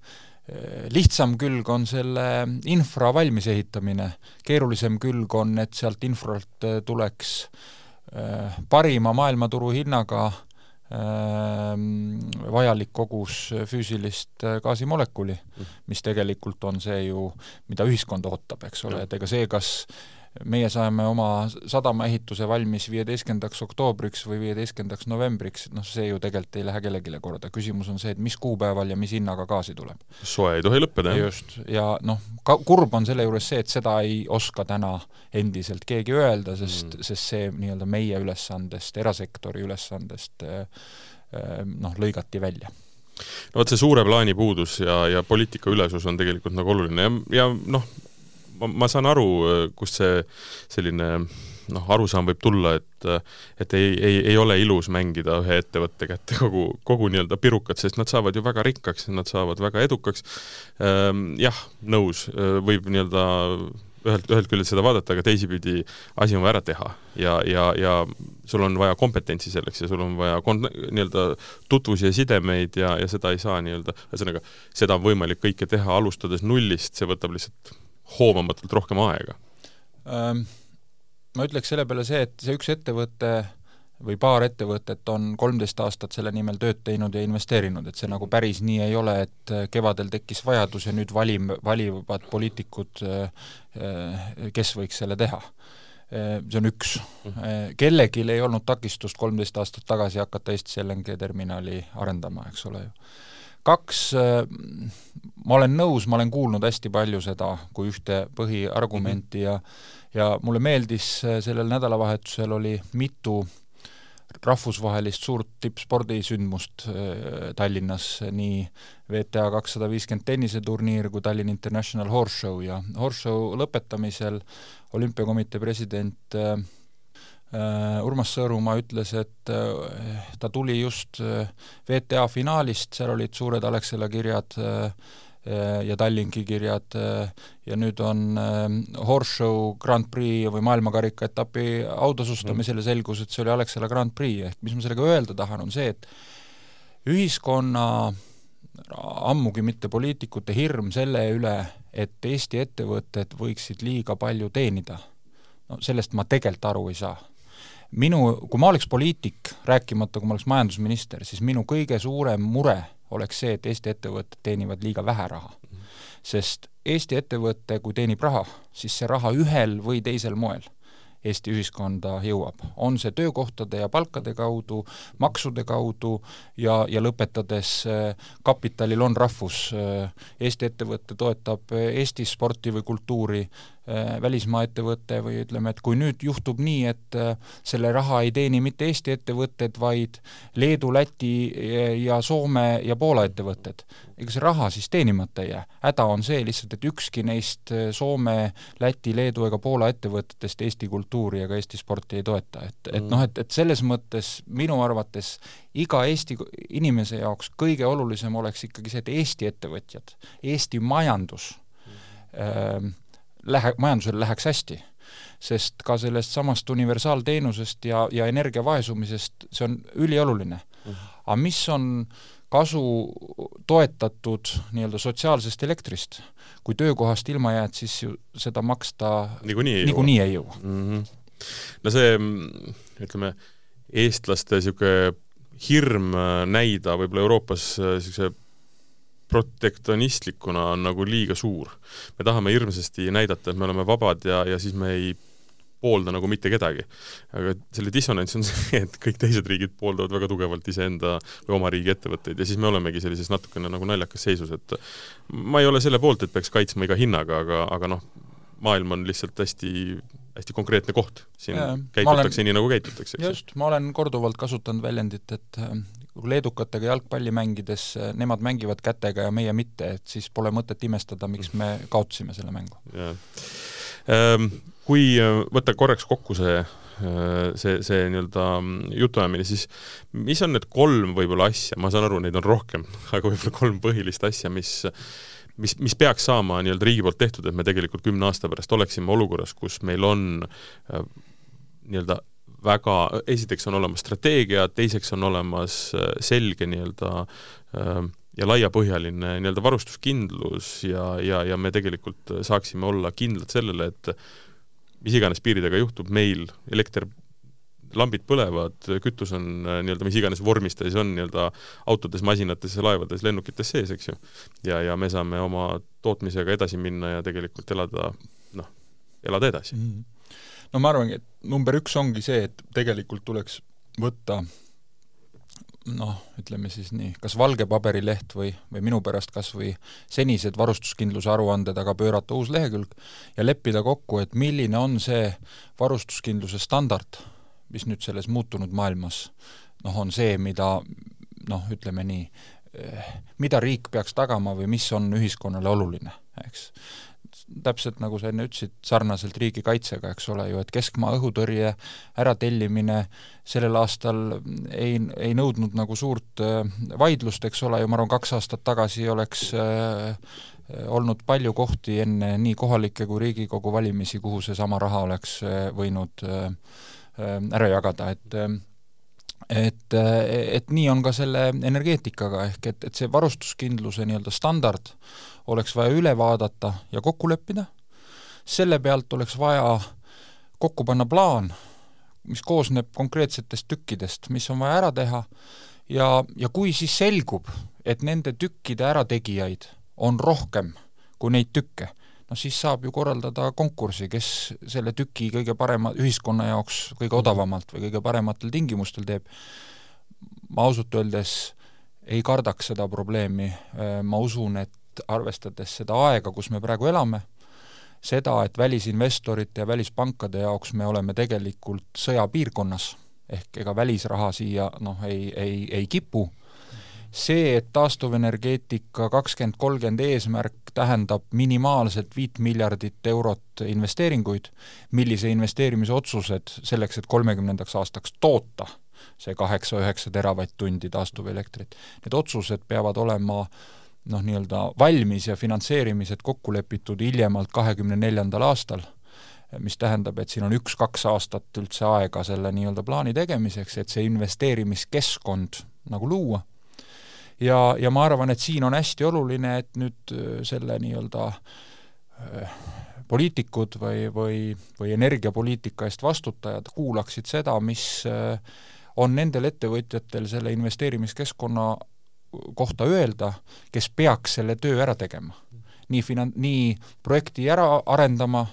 lihtsam külg on selle infra valmis ehitamine, keerulisem külg on, et sealt infralt tuleks parima maailmaturu hinnaga äh, vajalik kogus füüsilist äh, gaasimolekuli, mm. mis tegelikult on see ju, mida ühiskond ootab, eks ole, et ega see, kas meie saame oma sadamaehituse valmis viieteistkümnendaks oktoobriks või viieteistkümnendaks novembriks, noh see ju tegelikult ei lähe kellelegi korda, küsimus on see, et mis kuupäeval ja mis hinnaga gaasi tuleb. soe ei tohi lõppeda, jah? just, ja noh, ka kurb on selle juures see, et seda ei oska täna endiselt keegi öelda, sest mm., sest see nii-öelda meie ülesandest, erasektori ülesandest noh, lõigati välja no vot, see suure plaani puudus ja, ja poliitika ülesus on tegelikult nagu oluline ja, ja noh, ma, ma saan aru, kust see selline noh, arusaam võib tulla, et et ei, ei, ei ole ilus mängida ühe ettevõtte kätte kogu, kogu nii-öelda pirukat, sest nad saavad ju väga rikkaks, nad saavad väga edukaks. Ehm, jah, nõus, võib nii-öelda ühelt, ühelt küljelt seda vaadata, aga teisipidi asi on vaja ära teha ja, ja, ja sul on vaja kompetentsi selleks ja sul on vaja kon-, nii-öelda tutvusi ja sidemeid ja, ja seda ei saa nii-öelda, ühesõnaga, seda on võimalik kõike teha alustades nullist, see võtab lihtsalt hoomamatult rohkem aega ähm,? Ma ütleks selle peale see, et see üks ettevõte või paar ettevõtet on kolmteist aastat selle nimel tööd teinud ja investeerinud, et see nagu päris nii ei ole, et kevadel tekkis vajadus ja nüüd valim, valivad poliitikud, kes võiks selle teha. See on üks. kellelgi ei olnud takistust kolmteist aastat tagasi hakata Eestis LNG terminali arendama, eks ole ju kaks, ma olen nõus, ma olen kuulnud hästi palju seda kui ühte põhiargumenti ja ja mulle meeldis, sellel nädalavahetusel oli mitu rahvusvahelist suurt tippspordisündmust Tallinnas, nii WTA kakssada viiskümmend tenniseturniir kui Tallinn International Horse Show ja Horse Show lõpetamisel olümpiakomitee president äh, Äh, Urmas Sõõrumaa ütles, et äh, ta tuli just äh, VTA finaalist, seal olid suured Alexela kirjad ja Tallinki kirjad ja nüüd on Horse Show Grand Prix või maailmakarika etapi autasustamisel ja selgus, et see oli Alexela Grand Prix, ehk mis ma sellega öelda tahan, on see, et ühiskonna ammugi mitte poliitikute hirm selle üle, et Eesti ettevõtted võiksid liiga palju teenida, no sellest ma tegelikult aru ei saa minu, kui ma oleks poliitik, rääkimata, kui ma oleks majandusminister, siis minu kõige suurem mure oleks see, et Eesti ettevõtted teenivad liiga vähe raha. sest Eesti ettevõte, kui teenib raha, siis see raha ühel või teisel moel Eesti ühiskonda jõuab. on see töökohtade ja palkade kaudu, maksude kaudu ja, ja lõpetades äh, kapitalil on rahvus, äh, Eesti ettevõte toetab Eesti sporti või kultuuri, Äh, välismaa ettevõte või ütleme, et kui nüüd juhtub nii, et äh, selle raha ei teeni mitte Eesti ettevõtted, vaid Leedu, Läti ja Soome ja Poola ettevõtted, ega see raha siis teenimata ei jää. häda on see lihtsalt, et ükski neist äh, Soome, Läti, Leedu ega Poola ettevõtetest Eesti kultuuri ega Eesti sporti ei toeta, et, et noh, et, et selles mõttes minu arvates iga Eesti inimese jaoks kõige olulisem oleks ikkagi see, et Eesti ettevõtjad, Eesti majandus äh, lähe, majandusel läheks hästi. sest ka sellest samast universaalteenusest ja, ja energia vaesumisest, see on ülioluline mm. -hmm. aga mis on kasu toetatud nii-öelda sotsiaalsest elektrist, kui töökohast ilma jääd, siis ju seda maksta niikuinii ei niikuinii ei jõua mm. -hmm. no see, ütleme, eestlaste niisugune hirm näida võib-olla Euroopas niisuguse protektsionistlikuna on nagu liiga suur. me tahame hirmsasti näidata, et me oleme vabad ja, ja siis me ei poolda nagu mitte kedagi. aga selle dissonants on <laughs> see, et kõik teised riigid pooldavad väga tugevalt iseenda või oma riigi ettevõtteid ja siis me olemegi sellises natukene nagu naljakas seisus, et ma ei ole selle poolt, et peaks kaitsma iga hinnaga, aga, aga noh, maailm on lihtsalt hästi hästi konkreetne koht, siin ja, käitutakse olen, nii, nagu käitutakse, just, ma olen korduvalt kasutanud väljendit, et leedukatega jalgpalli mängides nemad mängivad kätega ja meie mitte, et siis pole mõtet imestada, miks me kaotasime selle mängu. Ehm, kui äh, võtta korraks kokku see äh, see, see nii-öelda mm, jutuajamine, siis mis on need kolm võib-olla asja, ma saan aru, neid on rohkem, <laughs> aga võib-olla kolm põhilist asja, mis mis, mis peaks saama nii-öelda riigi poolt tehtud, et me tegelikult kümne aasta pärast oleksime olukorras, kus meil on nii-öelda väga, esiteks on olemas strateegia, teiseks on olemas äh, selge nii-öelda äh, ja laiapõhjaline nii-öelda varustuskindlus ja, ja, ja me tegelikult saaksime olla kindlad sellele, et mis iganes piiridega juhtub, meil elekter lambid põlevad, kütus on äh, nii-öelda mis iganes vormis ta siis on nii-öelda autodes, masinates, laevades, lennukites sees, eks ju. ja, ja me saame oma tootmisega edasi minna ja tegelikult elada, noh, elada edasi mm. -hmm no ma arvangi, et number üks ongi see, et tegelikult tuleks võtta noh, ütleme siis nii, kas valge paberileht või, või minu pärast kas või senised varustuskindluse aruanded, aga pöörata uus lehekülg ja leppida kokku, et milline on see varustuskindluse standard, mis nüüd selles muutunud maailmas noh, on see, mida noh, ütleme nii, eh, mida riik peaks tagama või mis on ühiskonnale oluline, eks täpselt nagu sa enne ütlesid, sarnaselt riigikaitsega, eks ole ju, et keskmaa õhutõrje äratellimine sellel aastal ei, ei nõudnud nagu suurt äh, vaidlust, eks ole ju, ma arvan, kaks aastat tagasi oleks äh, olnud palju kohti enne nii kohalikke kui Riigikogu valimisi, kuhu seesama raha oleks äh, võinud äh, ära jagada, et et, et nii on ka selle energeetikaga, ehk et, et see varustuskindluse nii-öelda standard oleks vaja üle vaadata ja kokku leppida, selle pealt oleks vaja kokku panna plaan, mis koosneb konkreetsetest tükkidest, mis on vaja ära teha, ja, ja kui siis selgub, et nende tükkide ärategijaid on rohkem kui neid tükke, no siis saab ju korraldada konkursi, kes selle tüki kõige parema, ühiskonna jaoks kõige odavamalt või kõige parematel tingimustel teeb. ma ausalt öeldes ei kardaks seda probleemi, ma usun, et arvestades seda aega, kus me praegu elame, seda, et välisinvestorite ja välispankade jaoks me oleme tegelikult sõjapiirkonnas, ehk ega välisraha siia noh, ei, ei, ei kipu, see, et taastuvenergeetika kakskümmend kolmkümmend eesmärk tähendab minimaalselt viit miljardit eurot investeeringuid, millise investeerimisotsused selleks, et kolmekümnendaks aastaks toota see kaheksa-üheksa teravatt-tundi taastuvelektrit, need otsused peavad olema noh, nii-öelda valmis ja finantseerimised kokku lepitud hiljemalt kahekümne neljandal aastal, mis tähendab, et siin on üks-kaks aastat üldse aega selle nii-öelda plaani tegemiseks, et see investeerimiskeskkond nagu luua. ja, ja ma arvan, et siin on hästi oluline, et nüüd äh, selle nii-öelda äh, poliitikud või, või, või energiapoliitika eest vastutajad kuulaksid seda, mis äh, on nendel ettevõtjatel selle investeerimiskeskkonna kohta öelda, kes peaks selle töö ära tegema. nii finan-, nii projekti ära arendama,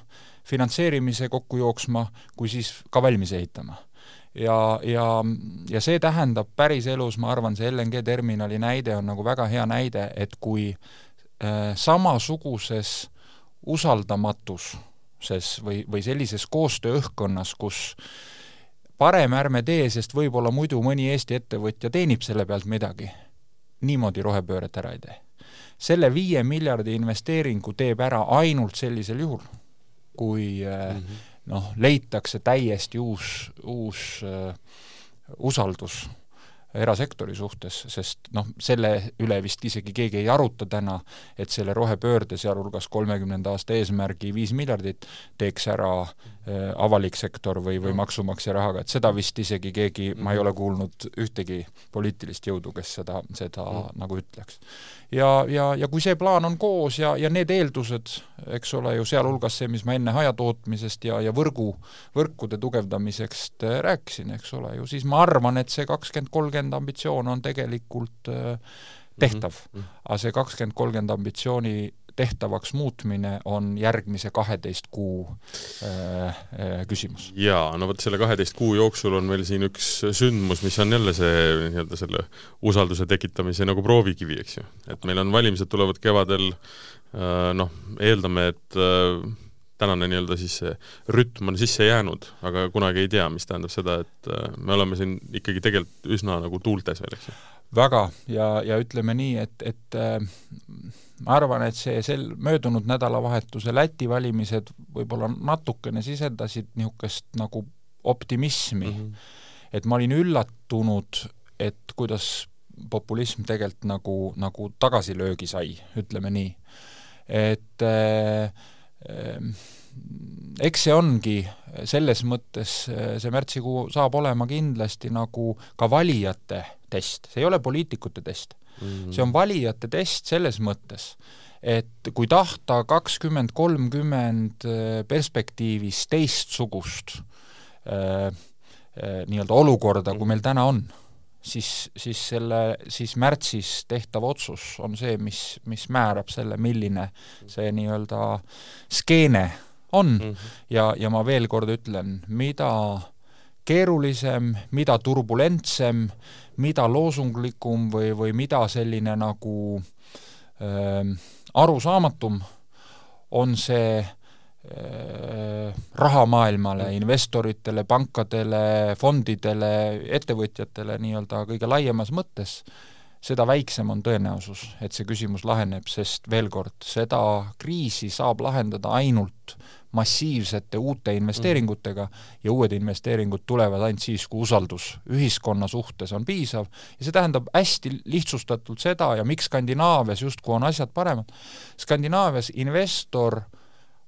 finantseerimise kokku jooksma, kui siis ka valmis ehitama. ja, ja, ja see tähendab päriselus, ma arvan, see LNG terminali näide on nagu väga hea näide, et kui äh, samasuguses usaldamatuses või, või sellises koostööõhkkonnas, kus parem ärme tee, sest võib-olla muidu mõni Eesti ettevõtja teenib selle pealt midagi niimoodi rohepööret ära ei tee. selle viie miljardi investeeringu teeb ära ainult sellisel juhul, kui mm -hmm. noh, leitakse täiesti uus, uus äh, usaldus erasektori suhtes, sest noh, selle üle vist isegi keegi ei aruta täna, et selle rohepöörde, sealhulgas kolmekümnenda aasta eesmärgi viis miljardit, teeks ära äh, avalik sektor või, või maksumaksja rahaga, et seda vist isegi keegi, ma ei ole kuulnud ühtegi poliitilist jõudu, kes seda, seda mm. nagu ütleks. ja, ja, ja kui see plaan on koos ja, ja need eeldused, eks ole ju, sealhulgas see, mis ma enne hajatootmisest ja, ja võrgu, võrkude tugevdamiseks äh, rääkisin, eks ole ju, siis ma arvan, et see kakskümmend, kolmkümmend ambitsioon on tegelikult äh, tehtav mm, -hmm. aga see kakskümmend, kolmkümmend ambitsiooni tehtavaks muutmine on järgmise kaheteist kuu äh, äh, küsimus. jaa, no vot selle kaheteist kuu jooksul on meil siin üks sündmus, mis on jälle see nii-öelda selle usalduse tekitamise nagu proovikivi, eks ju. et meil on valimised tulevad kevadel äh,, noh, eeldame, et äh, tänane nii-öelda siis see rütm on sisse jäänud, aga kunagi ei tea, mis tähendab seda, et äh, me oleme siin ikkagi tegelikult üsna nagu tuultes veel, eks ju. Väga, ja, ja ütleme nii, et, et äh, ma arvan, et see sel möödunud nädalavahetuse Läti valimised võib-olla natukene sisendasid niisugust nagu optimismi mm, -hmm. et ma olin üllatunud, et kuidas populism tegelikult nagu, nagu tagasilöögi sai, ütleme nii. et äh, Ehm, eks see ongi selles mõttes, eh, see märtsikuu saab olema kindlasti nagu ka valijate test, see ei ole poliitikute test mm. -hmm. see on valijate test selles mõttes, et kui tahta kakskümmend, kolmkümmend eh, perspektiivis teistsugust äh, äh, nii-öelda olukorda, kui meil täna on siis, siis selle, siis märtsis tehtav otsus on see, mis, mis määrab selle, milline see nii-öelda skeene on mm. -hmm. ja, ja ma veel kord ütlen, mida keerulisem, mida turbulentsem, mida loosunglikum või, või mida selline nagu äh, arusaamatum on see äh, rahamaailmale, investoritele, pankadele, fondidele, ettevõtjatele nii-öelda kõige laiemas mõttes, seda väiksem on tõenäosus, et see küsimus laheneb, sest veel kord, seda kriisi saab lahendada ainult massiivsete uute investeeringutega ja uued investeeringud tulevad ainult siis, kui usaldus ühiskonna suhtes on piisav. Ja see tähendab hästi lihtsustatult seda ja miks Skandinaavias justkui on asjad paremad, Skandinaavias investor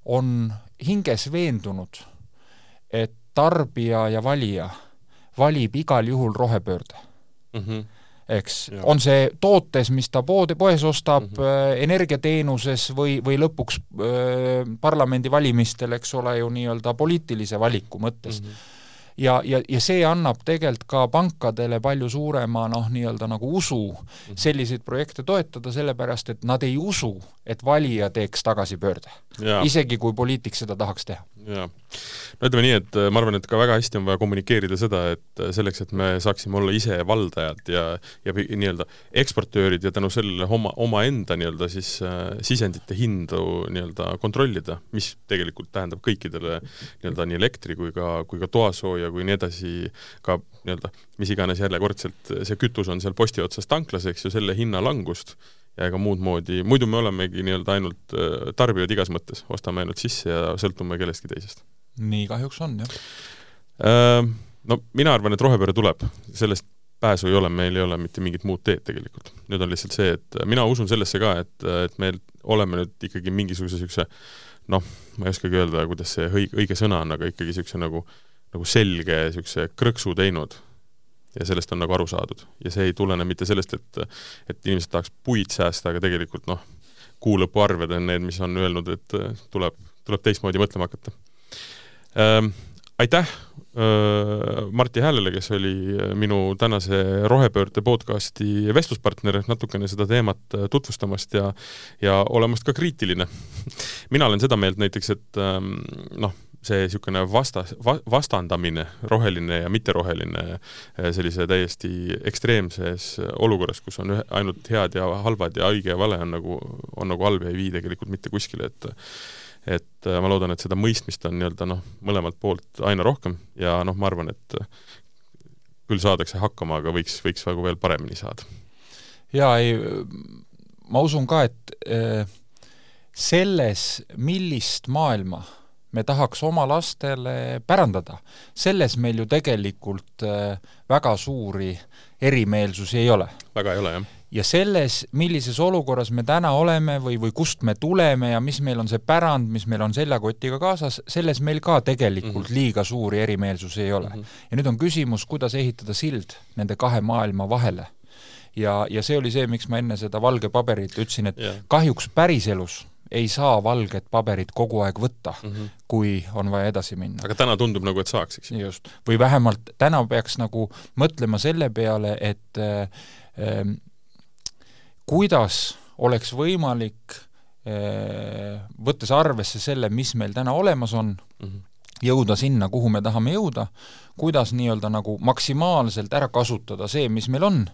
on hinges veendunud, et tarbija ja valija valib igal juhul rohepöörde. Mm. -hmm eks, on see tootes, mis ta poodi, poes ostab mm, -hmm. energiateenuses või, või lõpuks äh, parlamendivalimistel, eks ole ju, nii-öelda poliitilise valiku mõttes mm. -hmm ja, ja, ja see annab tegelikult ka pankadele palju suurema noh, nii-öelda nagu usu mhm. selliseid projekte toetada, sellepärast et nad ei usu, et valija teeks tagasipöörde. isegi kui poliitik seda tahaks teha. Jaa. no ütleme nii, et äh, ma arvan, et ka väga hästi on vaja kommunikeerida seda, et äh, selleks, et me saaksime olla ise valdajad ja, ja nii-öelda eksportöörid ja tänu sellele oma, omaenda nii-öelda siis äh, sisendite hindu nii-öelda kontrollida, mis tegelikult tähendab kõikidele nii-öelda nii elektri kui ka, kui ka toasooja ja kui nii edasi, ka nii-öelda mis iganes järjekordselt see kütus on seal posti otsas tanklas, eks ju, selle hinna langust ja ega muud moodi, muidu me olemegi nii-öelda ainult äh, tarbijad igas mõttes, ostame ainult sisse ja sõltume kellestki teisest. nii kahjuks on, jah. Äh, no mina arvan, et rohepööre tuleb, sellest pääsu ei ole, meil ei ole mitte mingit muud teed tegelikult. nüüd on lihtsalt see, et mina usun sellesse ka, et, et me oleme nüüd ikkagi mingisuguse niisuguse noh, ma ei oskagi öelda, kuidas see õige, õige sõna on, aga ikkagi niisuguse nagu nagu selge niisuguse krõksu teinud ja sellest on nagu aru saadud. ja see ei tulene mitte sellest, et et inimesed tahaks puid säästa, aga tegelikult noh, kuu lõpuarved on need, mis on öelnud, et tuleb, tuleb teistmoodi mõtlema hakata ähm,. Aitäh äh, Martti Häälele, kes oli minu tänase rohepöörde podcasti vestluspartner, natukene seda teemat tutvustamast ja ja olemast ka kriitiline <laughs> mina olen seda meelt näiteks, et ähm, noh, see niisugune vastas va,, vastandamine, roheline ja mitteroheline eh, sellise täiesti ekstreemses olukorras, kus on ühe, ainult head ja halvad ja õige ja vale, on nagu, on nagu halb ja ei vii tegelikult mitte kuskile, et et eh, ma loodan, et seda mõistmist on nii-öelda noh, mõlemalt poolt aina rohkem ja noh, ma arvan, et küll saadakse hakkama, aga võiks, võiks nagu veel paremini saada. jaa, ei, ma usun ka, et äh, selles, millist maailma me tahaks oma lastele pärandada. selles meil ju tegelikult äh, väga suuri erimeelsusi ei ole. väga ei ole, jah. ja selles, millises olukorras me täna oleme või, või kust me tuleme ja mis meil on see pärand, mis meil on seljakotiga kaasas, selles meil ka tegelikult mm -hmm. liiga suuri erimeelsusi ei ole mm. -hmm. ja nüüd on küsimus, kuidas ehitada sild nende kahe maailma vahele ja, ja see oli see, miks ma enne seda valge paberit ütlesin, et yeah. kahjuks päriselus ei saa valget paberit kogu aeg võtta mm, -hmm. kui on vaja edasi minna. aga täna tundub nagu, et saaks, eks? just. või vähemalt täna peaks nagu mõtlema selle peale, et äh, äh, kuidas oleks võimalik äh, võttes arvesse selle, mis meil täna olemas on mm, -hmm. jõuda sinna, kuhu me tahame jõuda, kuidas nii-öelda nagu maksimaalselt ära kasutada see, mis meil on,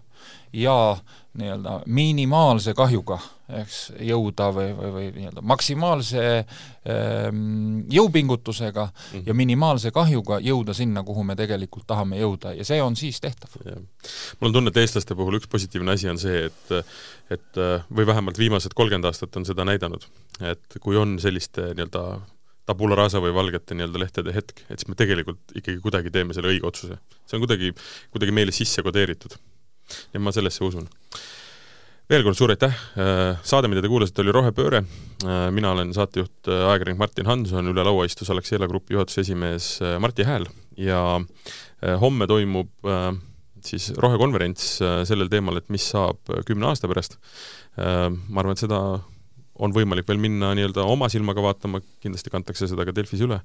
ja nii-öelda minimaalse kahjuga, eks, jõuda või, või, või nii-öelda maksimaalse ähm, jõupingutusega mm -hmm. ja minimaalse kahjuga jõuda sinna, kuhu me tegelikult tahame jõuda ja see on siis tehtav. mul on tunne, et eestlaste puhul üks positiivne asi on see, et et või vähemalt viimased kolmkümmend aastat on seda näidanud, et kui on selliste nii-öelda tabula rasa või valgete nii-öelda lehtede hetk, et siis me tegelikult ikkagi kuidagi teeme selle õige otsuse. see on kuidagi, kuidagi meile sisse kodeeritud ja ma sellesse usun. veel kord suur aitäh, äh, saade, mida te kuulasite, oli Rohepööre, äh, mina olen saatejuht, äh, ajakirjanik Martin Hanson, üle laua istus Alexela Grupi juhatuse esimees Martti Hääl ja homme toimub siis rohekonverents sellel teemal, et mis saab kümne aasta pärast. ma arvan, et seda on võimalik veel minna nii-öelda oma silmaga vaatama, kindlasti kantakse seda ka Delfis üle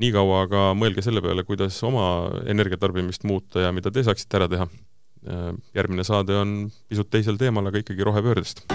niikaua aga mõelge selle peale, kuidas oma energiatarbimist muuta ja mida te saaksite ära teha. Järgmine saade on pisut teisel teemal, aga ikkagi rohepöördest